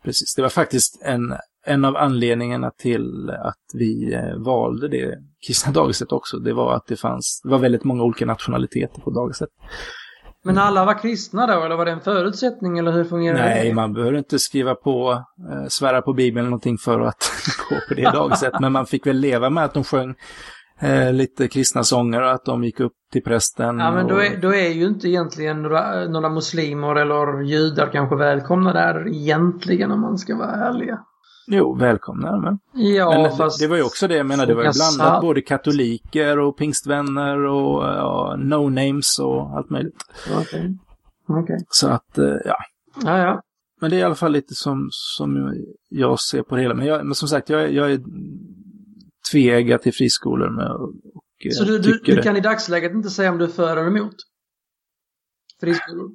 Precis, det var faktiskt en, en av anledningarna till att vi eh, valde det kristna dagiset också. Det var att det fanns, det var väldigt många olika nationaliteter på dagiset. Men alla var kristna då, eller var det en förutsättning, eller hur fungerar Nej, det? man behöver inte skriva på, eh, svära på Bibeln eller någonting för att [laughs] gå på det dagiset. Men man fick väl leva med att de sjöng eh, lite kristna sånger och att de gick upp till prästen. Ja, men då och... är, då är ju inte egentligen några, några muslimer eller judar kanske välkomna där egentligen, om man ska vara ärliga. Jo, välkomna. Men, Ja, men det, fast... det var ju också det, jag menar, det var ju blandat både katoliker och pingstvänner och ja, no-names och allt möjligt. Okej. Okej. Så att, eh, ja. Ja, ja. Men det är i alla fall lite som, som jag ser på det hela. Men, jag, men som sagt, jag, jag är tveeggat till friskolor med, och, och Så eh, du, du, du det. kan i dagsläget inte säga om du är för eller emot? Friskolor?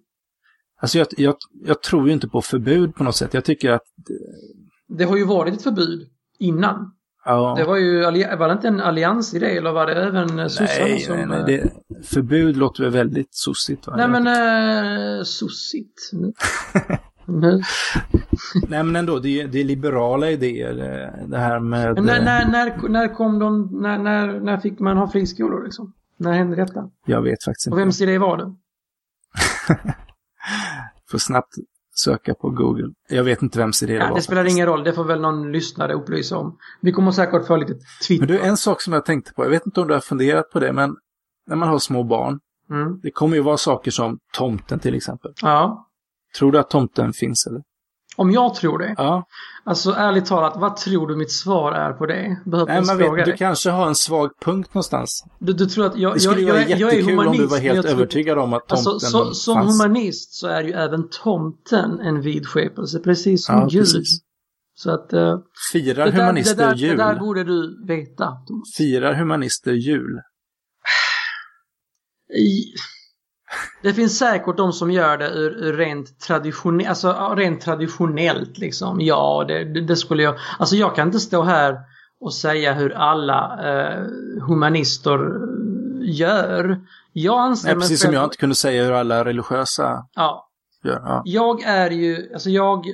Alltså jag, jag, jag tror ju inte på förbud på något sätt. Jag tycker att, Det har ju varit ett förbud innan. ja, Det var ju, var det inte en alliansidé eller var det även sossarna nej, som... nej, nej, eh, det, förbud låter väl väldigt sossigt va? Nej men, eh, sossigt. [laughs] Nej men ändå, det är, det är liberala idéer. eh, Det här med... Men när, eh, när, när, när kom de, när, när, när fick man ha friskolor liksom? När hände detta? Jag vet faktiskt Och inte. vems idé var det? Får snabbt söka på Google. Jag vet inte vems idé det Ja, var. det spelar faktiskt. ingen roll, det får väl någon lyssnare upplysa om. Vi kommer säkert få lite Twitter. Men du, en sak som jag tänkte på. Jag vet inte om du har funderat på det, men när man har små barn. Mm. Det kommer ju vara saker som tomten till exempel. Ja. Tror du att tomten finns eller? Om jag tror det. Ja. Alltså ärligt talat, vad tror du mitt svar är på det? Behöver Nej, man vet, du kanske har en svag punkt någonstans. Du, du tror att jag, Det skulle jag, vara jag, jag är jättekul om humanist. du var helt övertygad om att tomten Alltså, så, som fanns. humanist så är ju även tomten en vidskepelse, precis som Ja, Gud. precis. Så att... eh, Firar det, där, humanister det, där, jul? det där borde du veta. Firar humanister jul? I, det finns säkert de som gör det ur, ur rent, traditionellt, alltså, rent traditionellt. Liksom. Ja, det, det, skulle jag... Alltså jag kan inte stå här och säga hur alla eh, humanister gör. Jag anser Nej, precis som jag inte kunde säga hur alla religiösa Ja, gör. Ja. Jag är ju, alltså jag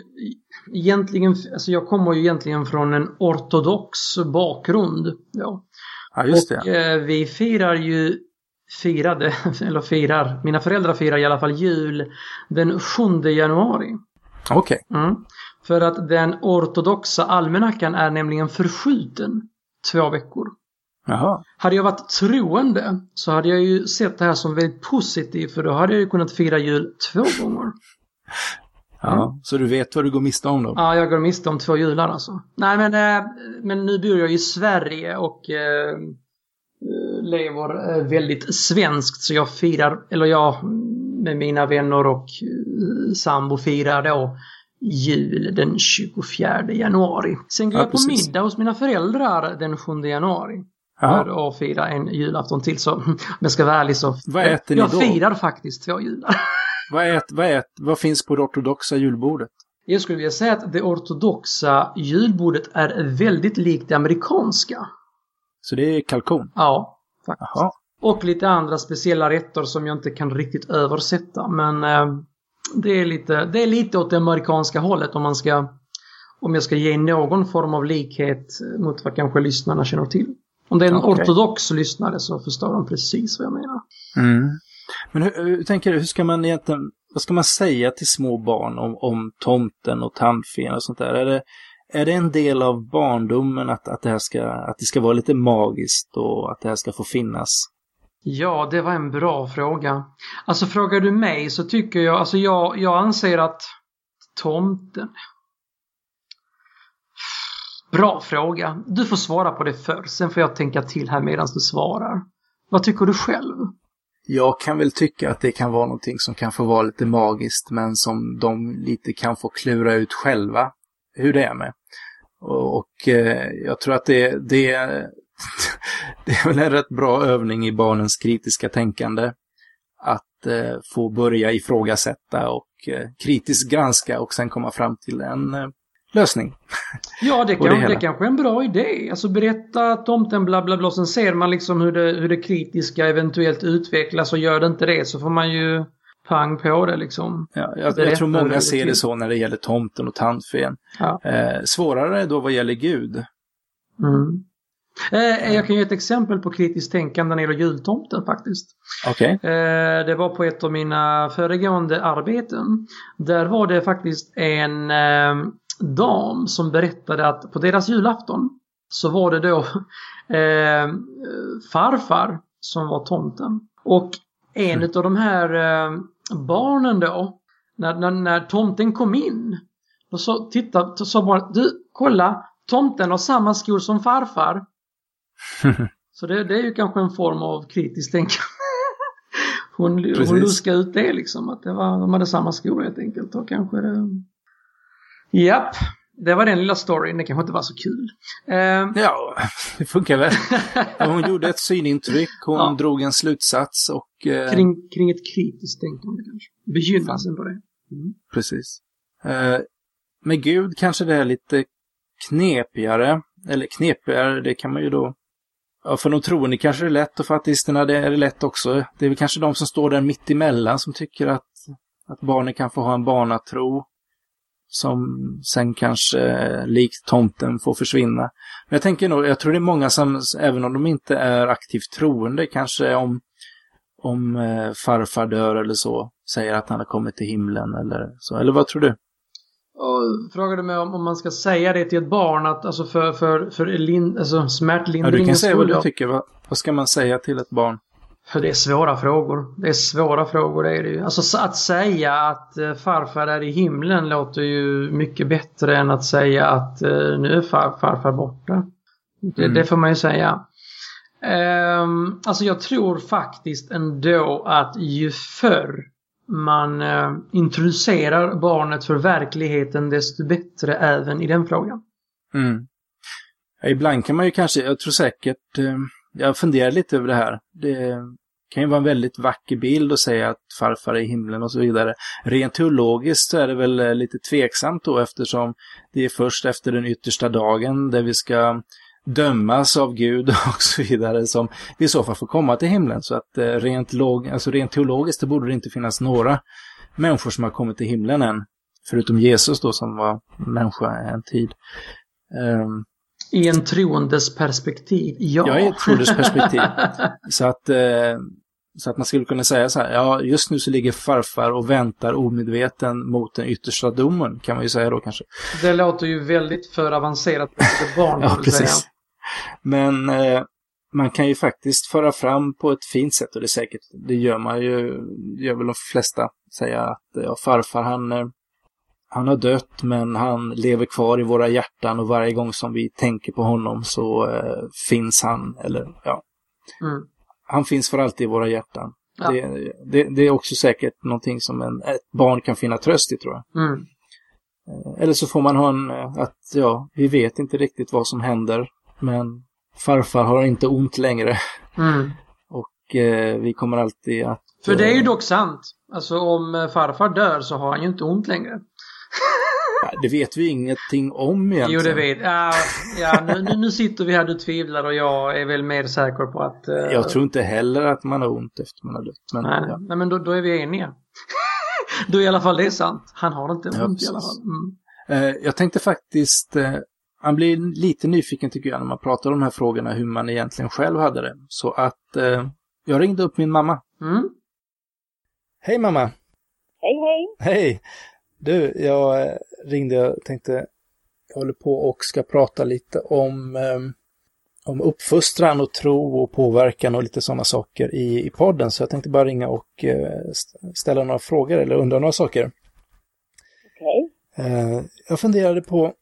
egentligen, alltså jag kommer ju egentligen från en ortodox bakgrund. Ja. ja, just och det. eh, vi firar ju, firade, [laughs] eller firar, mina föräldrar firar i alla fall jul den 7 januari. Okej. Mm. För att den ortodoxa almanackan är nämligen förskjuten två veckor. Jaha. Hade jag varit troende så hade jag ju sett det här som väldigt positivt för då hade jag ju kunnat fira jul två gånger. Ja. Så du vet vad du går miste om då? Ja, jag går miste om två jular alltså. Nej, men, eh, men nu bor jag i Sverige och eh, lever väldigt svenskt så jag firar, eller jag med mina vänner och eh, sambo firar då jul den 24 januari. Sen går Ja, jag på precis. middag hos mina föräldrar den 7 januari. Jaha. För att fira en julafton till så [laughs] om jag ska vara ärlig så. Vad äter ni jag då? firar faktiskt två jular. [laughs] Vad, ät, vad, ät, vad finns på det ortodoxa julbordet? Jag skulle vilja säga att det ortodoxa julbordet är väldigt likt det amerikanska. Så det är kalkon? Ja, faktiskt. Jaha. Och lite andra speciella rätter som jag inte kan riktigt översätta. Men eh, det, är lite, det är lite åt det amerikanska hållet om man ska, Om jag ska ge någon form av likhet mot vad kanske lyssnarna känner till. Om det är en okay. ortodox lyssnare så förstår de precis vad jag menar. Mm. Men hur, hur, tänker du, hur ska man egentligen, vad ska man säga till små barn om, om tomten och tandfen och sånt där? Är det, är det en del av barndomen att, att, det här ska, att det ska vara lite magiskt och att det här ska få finnas? Ja, det var en bra fråga. Alltså frågar du mig så tycker jag, alltså jag, jag anser att tomten... Bra fråga. Du får svara på det först, sen får jag tänka till här medan du svarar. Vad tycker du själv? Jag kan väl tycka att det kan vara någonting som kan få vara lite magiskt men som de lite kan få klura ut själva hur det är med. Och, och eh, jag tror att det, det, [laughs] det är väl en rätt bra övning i barnens kritiska tänkande. Att eh, få börja ifrågasätta och eh, kritiskt granska och sen komma fram till en eh, lösning. [laughs] Ja, det, kan, det, det kanske är en bra idé. Alltså berätta tomten bla bla bla, sen ser man liksom hur det, hur det kritiska eventuellt utvecklas och gör det inte det så får man ju pang på det liksom. Ja, jag, jag tror många ser det så när det gäller tomten och tandfen. Ja. Eh, svårare då vad gäller Gud. Mm. Eh, jag kan ge ett exempel på kritiskt tänkande när det gäller jultomten faktiskt. Okay. Eh, det var på ett av mina föregående arbeten. Där var det faktiskt en eh, dam som berättade att på deras julafton så var det då [laughs] eh, farfar som var tomten. Och en mm. av de här eh, barnen då, när, när, när tomten kom in, då så, titta, så bara du kolla, tomten har samma skor som farfar. [laughs] så det, det, är ju kanske en form av kritiskt tänkande. [laughs] hon, hon luskade ut det liksom, att det var, de hade samma skor helt enkelt. Och kanske det... Japp, det var den lilla storyn, det kanske inte var så kul. Uh, ja, [laughs] det funkar väl. [laughs] hon gjorde ett synintryck, hon ja. drog en slutsats och... Uh, kring, kring ett kritiskt tänkande kanske. Begynnelsen på det. Mm. Precis. Uh, med Gud kanske det är lite knepigare. Eller knepigare, det kan man ju då... Ja, för de troende kanske det är lätt och för ateisterna det är det lätt också. Det är väl kanske de som står där mitt emellan som tycker att, att barnen kan få ha en barnatro som sen kanske likt tomten får försvinna. Men jag tänker nog, jag tror det är många som, även om de inte är aktivt troende, kanske om, om eh, farfar dör eller så, säger att han har kommit till himlen eller så. Eller vad tror du? Och frågade mig om, om man ska säga det till ett barn, att alltså för, för, för lin, alltså smärtlindringens Ja, du kan säga vad du tycker. Vad, vad ska man säga till ett barn? För det är svåra frågor. Det är svåra frågor, det är det ju. Alltså att säga att eh, farfar är i himlen låter ju mycket bättre än att säga att eh, nu är far, farfar borta. Det, mm. det, får man ju säga. Um, alltså jag tror faktiskt ändå att ju förr man uh, introducerar barnet för verkligheten desto bättre även i den frågan. Mm. Ibland kan man ju kanske, jag tror säkert uh jag funderar lite över det här. Det kan ju vara en väldigt vacker bild att säga att farfar är i himlen och så vidare. Rent teologiskt så är det väl eh, lite tveksamt då eftersom det är först efter den yttersta dagen där vi ska dömas av Gud [laughs] och så vidare som vi i så fall får komma till himlen. Så att eh, rent, log, alltså rent teologiskt det borde det inte finnas några människor som har kommit till himlen än. Förutom Jesus då som var människa en tid. Um, i en troendes perspektiv, ja. Ja, i ett troendes perspektiv. [laughs] så, att, eh, så att man skulle kunna säga så här, ja just nu så ligger farfar och väntar omedveten mot den yttersta domen, kan man ju säga då kanske. Det låter ju väldigt för avancerat för barn, Ja, precis. Säga. Men eh, man kan ju faktiskt föra fram på ett fint sätt och det är säkert, det gör man ju, gör väl de flesta, säga att ja, farfar han eh, han har dött men han lever kvar i våra hjärtan och varje gång som vi tänker på honom så eh, finns han, eller ja. Mm. Han finns för alltid i våra hjärtan. Ja. Det, det, det, är också säkert någonting som en, ett barn kan finna tröst i tror jag. Mm. Eh, eller så får man ha en, eh, att ja, vi vet inte riktigt vad som händer men farfar har inte ont längre. Mm. och eh, vi kommer alltid att... För det är ju dock sant. Alltså om farfar dör så har han ju inte ont längre. Det vet vi ingenting om egentligen. Jo, det vet ja, ja nu, nu sitter vi här, du tvivlar och jag är väl mer säker på att... Uh... Jag tror inte heller att man har ont efter man har dött. Men, nej, ja. nej, men då, då är vi eniga. [laughs] då är i alla fall det sant. Han har inte ont ja, i alla fall. Mm. Eh, jag tänkte faktiskt, eh, man blir lite nyfiken tycker jag när man pratar om de här frågorna, hur man egentligen själv hade det. Så att eh, jag ringde upp min mamma. Mm. Hej mamma! Hej hej! Hej! Du, jag eh, ringde och tänkte, jag håller på och ska prata lite om, eh, om uppfostran och tro och påverkan och lite sådana saker i, i podden. Så jag tänkte bara ringa och eh, ställa några frågor eller undra några saker. Okej. Eh, jag funderade på,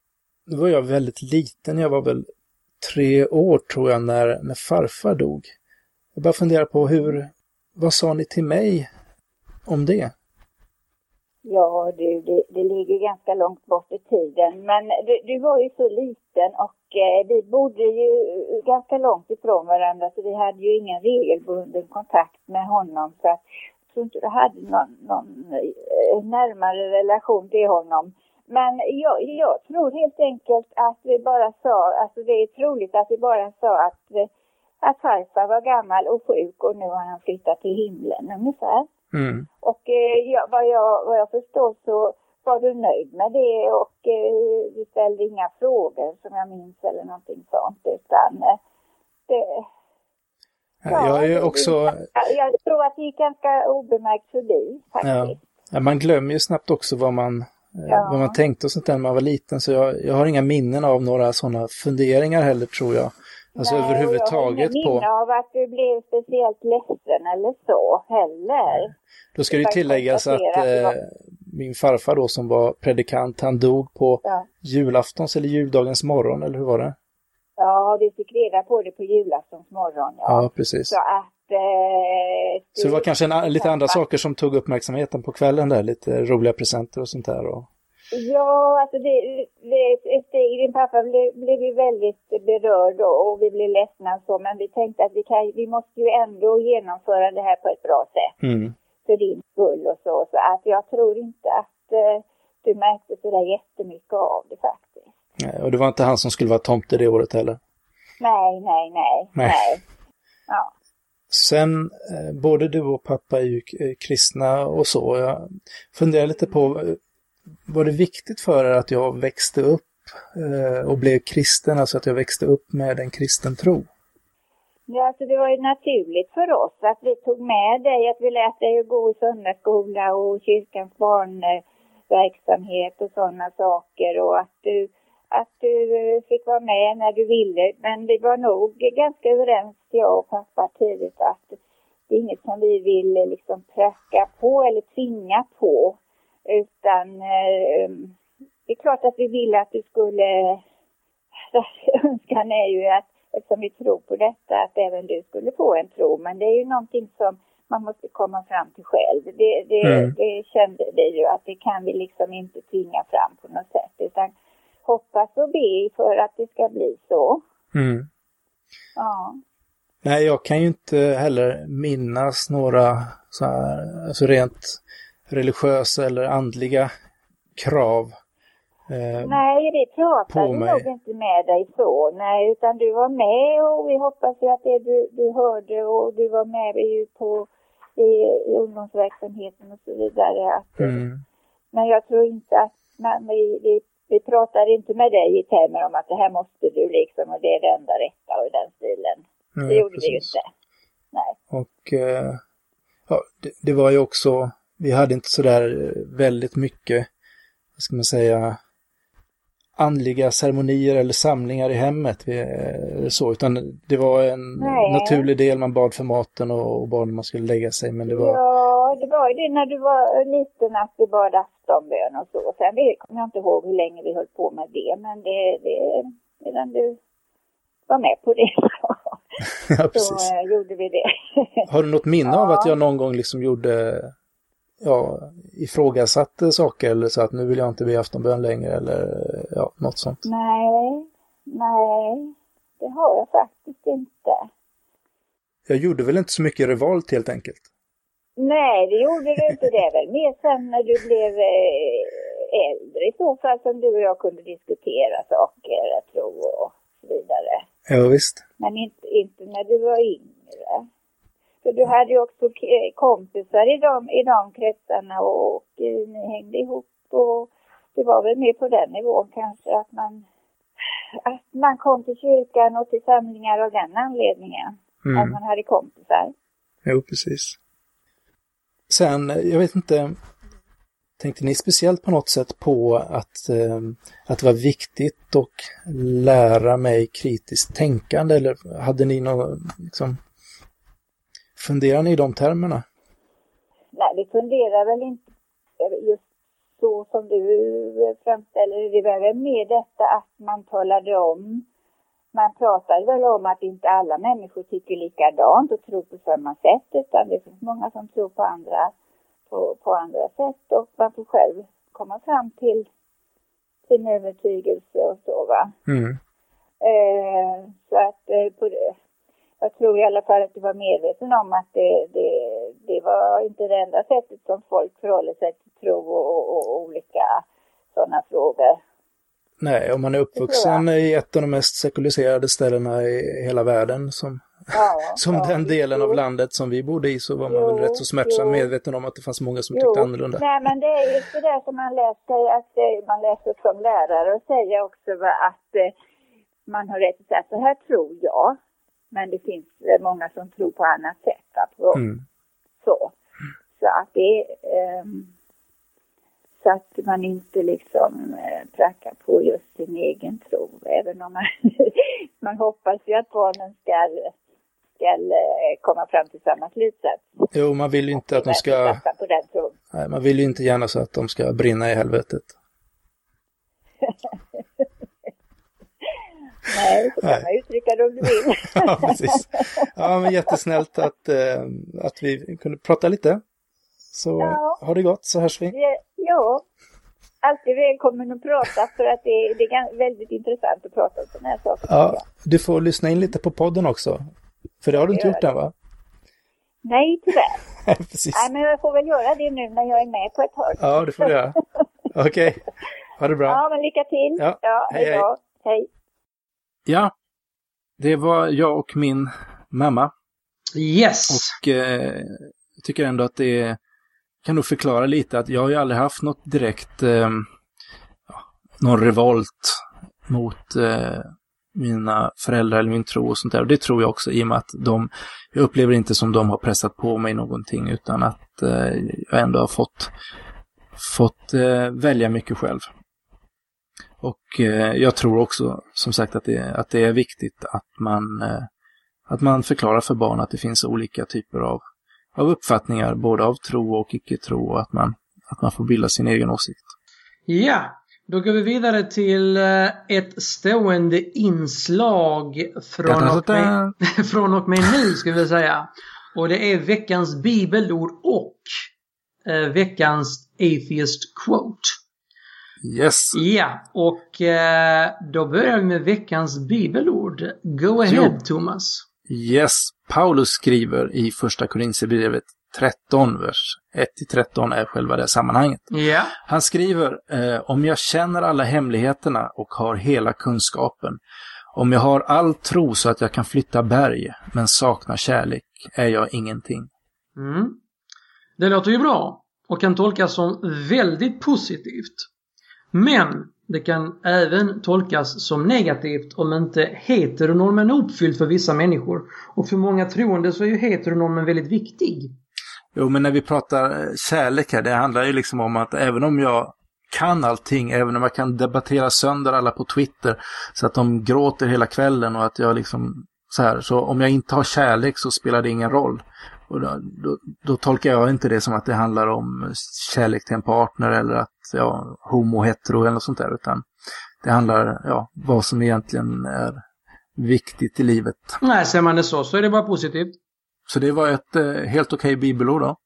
då var jag väldigt liten, jag var väl tre år tror jag när, när farfar dog. Jag bara funderar på hur, vad sa ni till mig om det? Ja du, det, det ligger ganska långt bort i tiden. Men du, du var ju så liten och eh, vi bodde ju ganska långt ifrån varandra så vi hade ju ingen regelbunden kontakt med honom. Så att, jag tror inte du hade någon, någon eh, närmare relation till honom. Men jag, jag tror helt enkelt att vi bara sa, alltså det är troligt att vi bara sa att, eh, att farfar var gammal och sjuk och nu har han flyttat till himlen ungefär. Mm. Och eh, ja, vad, jag, vad jag förstår så var du nöjd med det och eh, du ställde inga frågor som jag minns eller någonting sånt utan eh, det... Ja, jag är också... Jag, jag tror att det gick ganska obemärkt förbi faktiskt. Ja. Man glömmer ju snabbt också vad man, eh, Ja. vad man tänkte och sånt där när man var liten. Så jag, jag har inga minnen av några sådana funderingar heller tror jag. Alltså Nej, överhuvudtaget Jag har på... av att du blev speciellt ledsen eller så heller. Då ska det ju Jag tilläggas att det eh, min farfar då som var predikant, han dog på Ja. julaftons eller juldagens morgon, eller hur var det? Ja, du fick reda på det på julaftons morgon. Ja. Ja, precis. Så att... Eh, Så det var kanske en, lite andra saker som tog uppmärksamheten på kvällen där, lite roliga presenter och sånt där. Och... Ja, alltså det, det, Stig, din pappa blev, blev ju väldigt berörd och, och vi blev ledsna och så, men vi tänkte att vi, kan, vi måste ju ändå genomföra det här på ett bra sätt Mm. för din skull och så. Så att jag tror inte att eh, du märkte så där jättemycket av det faktiskt. Nej, Och det var inte han som skulle vara tomte det året heller. Nej, nej, nej, Nej. nej. Ja. Sen, eh, både du och pappa är ju eh, kristna och så. Jag funderar lite på, eh, var det viktigt för er att jag växte upp eh, och blev kristen, alltså att jag växte upp med en kristen tro? Ja, alltså det var ju naturligt för oss att vi tog med dig, att vi lät dig gå i söndagsskola och kyrkans barnverksamhet och sådana saker och att du, att du fick vara med när du ville. Men vi var nog ganska överens, jag och pappa tidigt, att det är inget som vi vill liksom pracka på eller tvinga på. Utan eh, det är klart att vi ville att du skulle [laughs] önskan är ju att eftersom vi tror på detta att även du skulle få en tro. Men det är ju någonting som man måste komma fram till själv. Det, det, Mm. det kände vi ju att det kan vi liksom inte tvinga fram på något sätt. Utan hoppas och be för att det ska bli så. Mm. Ja. Nej, jag kan ju inte heller minnas några så här, alltså rent religiösa eller andliga krav. Eh, Nej, På pratade mig. nog inte med dig så. Nej, utan du var med och vi hoppas ju att det du, du hörde och du var med ju på i, ungdomsverksamheten och så vidare. Att, mm. Men jag tror inte att man, vi, vi, vi pratade inte med dig i termer om att det här måste du liksom och det är det enda rätta och i den stilen. Nej, Det gjorde vi ju precis. inte. Nej. Och eh, ja, det, det var ju också, vi hade inte sådär väldigt mycket, vad ska man säga, andliga ceremonier eller samlingar i hemmet. Eh, så, utan det var en Nej. naturlig del, man bad för maten och, bad när man skulle lägga sig. Men det var, Ja, det var ju det när du var liten att vi bad aftonbön och så. Sen vet- kommer jag inte ihåg hur länge vi höll på med det, men det, det medan du var med på det [laughs] ja, så eh, gjorde vi det. Har du något minne av Ja. att jag någon gång liksom gjorde, ja, ifrågasatte saker eller så att nu vill jag inte be aftonbön längre eller ja, något sånt? nej, nej, det har jag faktiskt inte. Jag gjorde väl inte så mycket revolt helt enkelt. Nej, det gjorde du inte. Det är väl mer sen när du blev eh, äldre i så fall som du och jag kunde diskutera saker, tror, och så vidare. Ja, visst. Men inte, inte när du var yngre. För du hade ju också k- kompisar i de, i de kretsarna och, och eh, ni hängde ihop och det var väl mer på den nivån kanske att man, att man kom till kyrkan och till samlingar av den anledningen. Mm. Att man hade kompisar. Jo, precis. Sen, jag vet inte, tänkte ni speciellt på något sätt på att, eh, att det var viktigt att lära mig kritiskt tänkande eller hade ni någon, liksom, funderar ni i de termerna? Nej, vi funderar väl inte just så som du framställer det. var väl mer detta att man talade om man pratade väl om att inte alla människor tycker likadant och tror på samma sätt utan det finns många som tror på andra, på, på andra sätt och man får själv komma fram till sin övertygelse och så va. Mm. Eh, så att eh, på det, jag tror i alla fall att du var medveten om att det, det, det var inte det enda sättet som folk förhåller sig till tro och, och, och olika sådana frågor. Nej, om man är uppvuxen i ett av de mest sekulariserade ställena i hela världen som, ja, [laughs] som ja, den delen jo. av landet som vi bodde i så var man jo, väl rätt så smärtsam medveten om att det fanns många som jo. tyckte annorlunda. Nej, men det är just det där som man läser, att eh, man läser som lärare och säger också att eh, man har rätt att säga så här tror jag. Men det finns många som tror på annat sätt. På, mm. Så. Så att det um, så att man inte liksom eh, prackar på just sin egen tro. Även om man, [laughs] man hoppas ju att barnen ska, ska eh, komma fram till samma slutsats. Jo, man vill ju inte att de ska... På den tron. Nej, man vill ju inte gärna så att de ska brinna i helvetet. [laughs] Nej, så kan Nej. uttrycka det om du vill. [laughs] ja, precis. Ja, men jättesnällt att, äh, att vi kunde prata lite. Så ja. har det gott så hörs vi. Ja, alltid välkommen att prata för att det, det är väldigt intressant att prata om sådana här saker. Ja, du får lyssna in lite på podden också. För det har du inte gjort än va? Nej, tyvärr. [laughs] Precis. Nej, men jag får väl göra det nu när jag är med på ett hörn. Ja, det får du göra. [laughs] Okej, okay. ha det bra. Ja, men lycka till. Ja, ja hej, hej. hej. Ja, det var jag och min mamma. Yes! Och eh, jag tycker ändå att det kan nog förklara lite att jag har ju aldrig haft något direkt, eh, någon revolt mot eh, mina föräldrar eller min tro och sånt där. Och det tror jag också i och med att de, jag upplever inte som de har pressat på mig någonting utan att eh, jag ändå har fått, fått eh, välja mycket själv. Och eh, jag tror också som sagt att det, att det är viktigt att man, eh, att man förklarar för barn att det finns olika typer av av uppfattningar, både av tro och icke-tro, och att man, att man får bilda sin egen åsikt. Ja, då går vi vidare till eh, ett stående inslag från och med, [laughs] från och med nu, ska vi säga. Och det är veckans bibelord och eh, veckans atheist quote. Yes. Ja, och eh, då börjar vi med veckans bibelord. Go ahead, jo. Thomas. Yes, Paulus skriver i första Korinthierbrevet 13, vers 1-13 är själva det sammanhanget. Yeah. Han skriver, eh, om jag känner alla hemligheterna och har hela kunskapen, om jag har all tro så att jag kan flytta berg, men saknar kärlek, är jag ingenting. Mm. Det låter ju bra och kan tolkas som väldigt positivt. Men det kan även tolkas som negativt om inte heteronormen är uppfylld för vissa människor. Och för många troende så är ju heteronormen väldigt viktig. Jo, men när vi pratar eh, kärlek här, det handlar ju liksom om att även om jag kan allting, även om jag kan debattera sönder alla på Twitter så att de gråter hela kvällen och att jag liksom så här, så om jag inte har kärlek så spelar det ingen roll. Och då, då, då, tolkar jag inte det som att det handlar om kärlek till en partner eller att ja, homo, hetero eller något sånt där, utan det handlar ja, vad som egentligen är viktigt i livet. Nej, ser man det så så är det bara positivt. Så det var ett eh, helt okej okay bibelord då?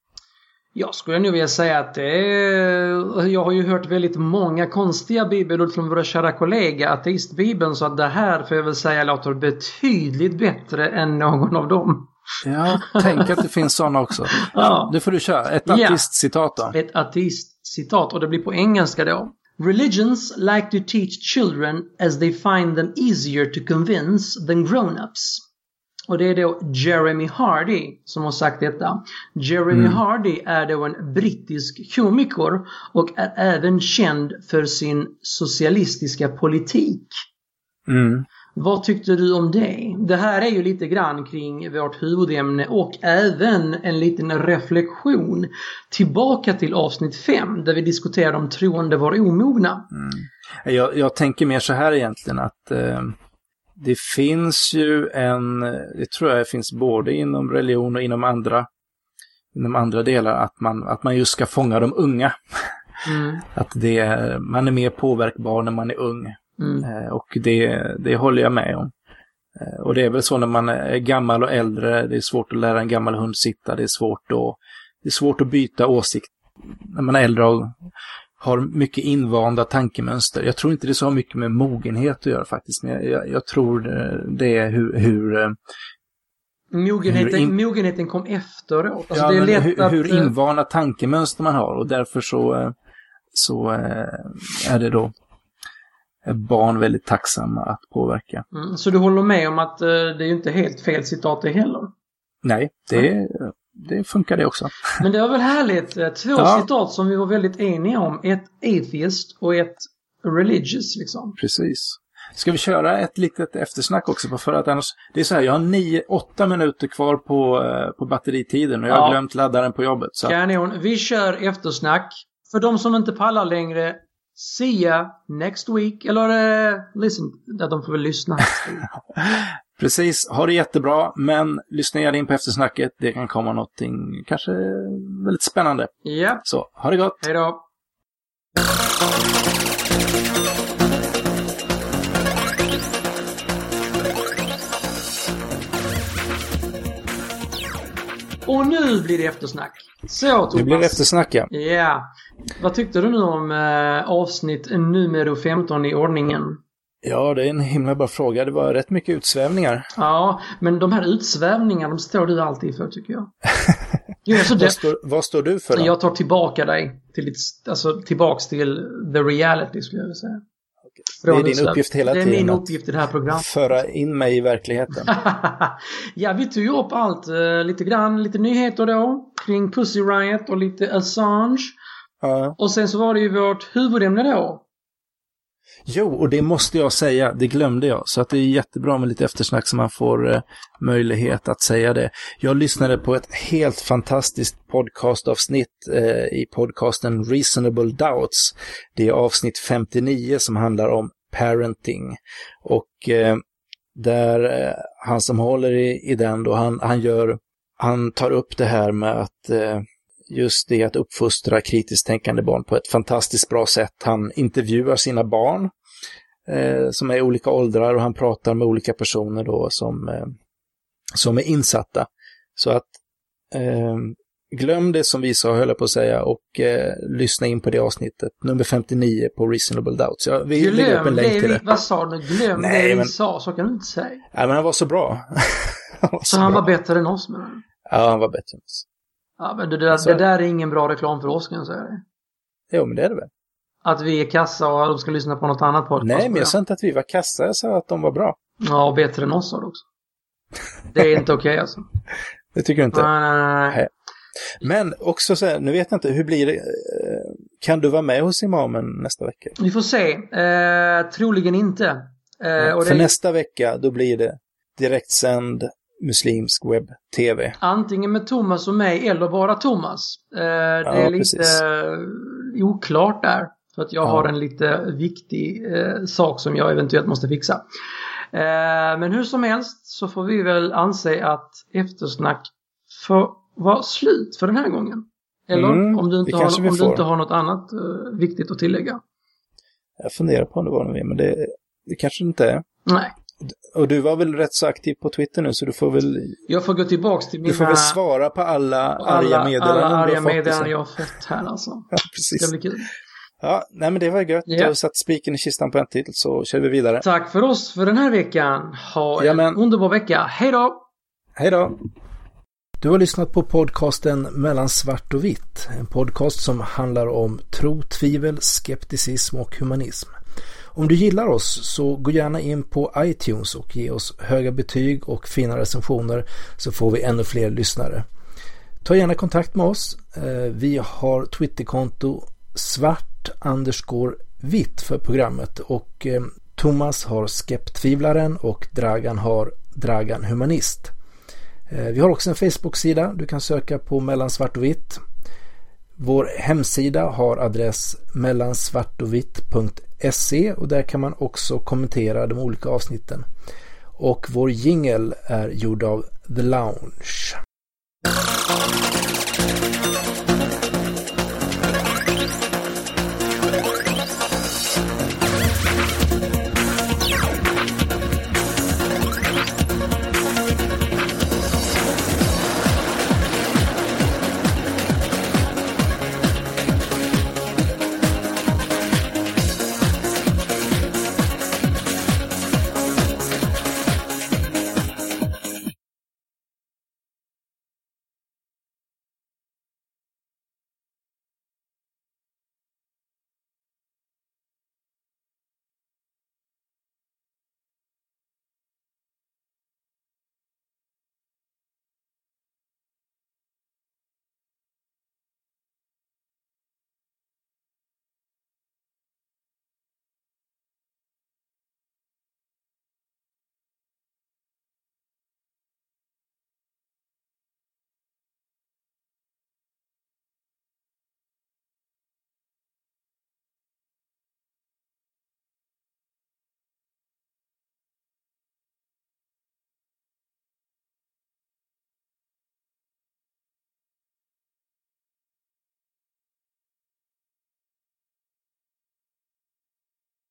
Jag skulle nog vilja säga att det är... Jag har ju hört väldigt många konstiga bibelord från våra kära kollegor, ateistbibeln, så att det här får jag väl säga låter betydligt bättre än någon av dem. Ja, tänk att det finns sådana också. Ja. Det får du köra. Ett ateistcitat då. Ett ateistcitat och det blir på engelska då. Religions like to teach children as they find them easier to convince than grown-ups. Och det är då Jeremy Hardy som har sagt detta. Jeremy mm. Hardy är då en brittisk komiker och är även känd för sin socialistiska politik. Mm. Vad tyckte du om det? Det här är ju lite grann kring vårt huvudämne och även en liten reflektion tillbaka till avsnitt 5 där vi diskuterade om troende var omogna. Mm. Jag, jag, tänker mer så här egentligen att eh, det finns ju en, det tror jag finns både inom religion och inom andra, inom andra delar, att man, att man just ska fånga de unga. Mm. [laughs] Att det, man är mer påverkbar när man är ung. Mm. Eh, och det, det håller jag med om. Eh, och det är väl så när man är gammal och äldre, det är svårt att lära en gammal hund sitta, det är svårt att, det är svårt att byta åsikt när man är äldre och har mycket invanda tankemönster. Jag tror inte det så har mycket med mogenhet att göra faktiskt, men jag, jag tror det är hur... hur eh, Mogenheten, hur in... mogenheten kom efteråt. Alltså ja, det är lätt hur, att... hur invana tankemönster man har och därför så, så är det då barn väldigt tacksamma att påverka. Mm, så du håller med om att uh, det är inte helt fel citat det heller? Nej, det, mm. det funkar det också. Men det var väl härligt. Eh, två ja. citat som vi var väldigt eniga om. Ett atheist och ett religious liksom. Precis. Ska vi köra ett litet eftersnack också? För att annars, det är så här, jag har nio, åtta minuter kvar på, eh, på batteritiden och jag har glömt laddaren på jobbet. Så. Kanon. Vi kör eftersnack. För de som inte pallar längre, See ya next week. Eller uh, listen, att de får väl lyssna. [laughs] Precis, ha det jättebra, men lyssna gärna in på eftersnacket. Det kan komma någonting kanske väldigt spännande. Ja. Så, ha det gott! Hej då! Och nu blir det eftersnack. Så Thomas. Nu blir det eftersnack ja. Ja. Vad tyckte du nu om eh, avsnitt nummer 15 i ordningen? Ja, det är en himla bra fråga. Det var rätt mycket utsvävningar. Ja, men de här utsvävningarna, de står du alltid för tycker jag. jo, alltså det... vad, står, vad, står, du för då? Jag tar tillbaka dig till, ditt, alltså, tillbaks till the reality skulle jag vilja säga. Det är din uppgift hela tiden. Det är min uppgift i det här programmet. Föra in mig i verkligheten. [laughs] ja, vi tog ju upp allt. Uh, lite grann, lite nyheter då. Kring Pussy Riot och lite Assange. Ja. Och sen så var det ju vårt huvudämne då. Jo, och det måste jag säga, det glömde jag. Så att det är jättebra med lite eftersnack så man får eh, möjlighet att säga det. Jag lyssnade på ett helt fantastiskt podcastavsnitt eh, i podcasten Reasonable Doubts. Det är avsnitt 59 som handlar om parenting. Och eh, där eh, han som håller i, i den då, han, han gör, han tar upp det här med att eh, just det att uppfostra kritiskt tänkande barn på ett fantastiskt bra sätt. Han intervjuar sina barn eh, som är i olika åldrar och han pratar med olika personer då som, eh, som är insatta. Så att eh, glöm det som vi sa, höll jag på att säga, och eh, lyssna in på det avsnittet, nummer 59 på Reasonable Doubts. Jag vill lägga upp en länk till det. Vad sa du? Glöm Nej, det men... vi sa, så kan du inte säga. Nej, men han var så bra. [laughs] han var så, så han var bättre än oss menar du? Ja, han var bättre än oss. Ja, men det där, alltså, det där är ingen bra reklam för oss kan jag säga det. Jo, men det är det väl. Att vi är kassa och de ska lyssna på något annat podcast. Nej, men jag sa inte att vi var kassa, jag sa att de var bra. Ja, och bättre än oss sa du också. Det är inte okej okay, alltså. [laughs] Det tycker du inte? Nej, nej, nej. Men också så här, nu vet jag inte, hur blir det? Eh, kan du vara med hos imamen nästa vecka? Vi får se. Eh, troligen inte. Eh, ja, för det... nästa vecka, då blir det direktsänd muslimsk webb-tv. Antingen med Thomas och mig eller bara Thomas. Eh, det ja, är lite precis. oklart där. För att jag ja. har en lite viktig eh, sak som jag eventuellt måste fixa. Eh, men hur som helst så får vi väl anse att eftersnack får vara slut för den här gången. Eller mm, om, du inte, har, om du inte har något annat uh, viktigt att tillägga. Jag funderar på om det var något mer, men det, det kanske inte är. Nej. Och du var väl rätt så aktiv på Twitter nu så du får väl... Jag får gå tillbaks till mina... Du får väl svara på alla, alla arga meddelanden Alla arga meddelanden jag har fått här alltså. [laughs] Ja, precis. Det blir kul. Ja, nej men det var gött. Yeah. Jag har satt spiken i kistan på en till så kör vi vidare. Tack för oss för den här veckan. Ha en men... underbar vecka. Hej då! Hej då! Du har lyssnat på podcasten Mellan svart och vitt. En podcast som handlar om tro, tvivel, skepticism och humanism. Om du gillar oss så gå gärna in på iTunes och ge oss höga betyg och fina recensioner så får vi ännu fler lyssnare. Ta gärna kontakt med oss. Eh, vi har Twitterkonto svart underscore vitt för programmet och eh, Thomas har Skeptvivlaren och Dragan har Dragan Humanist. Eh, vi har också en Facebook-sida. Du kan söka på mellan svart och vitt. Vår hemsida har adress mellansvartovitt.se och där kan man också kommentera de olika avsnitten. Och vår jingel är gjord av The Lounge.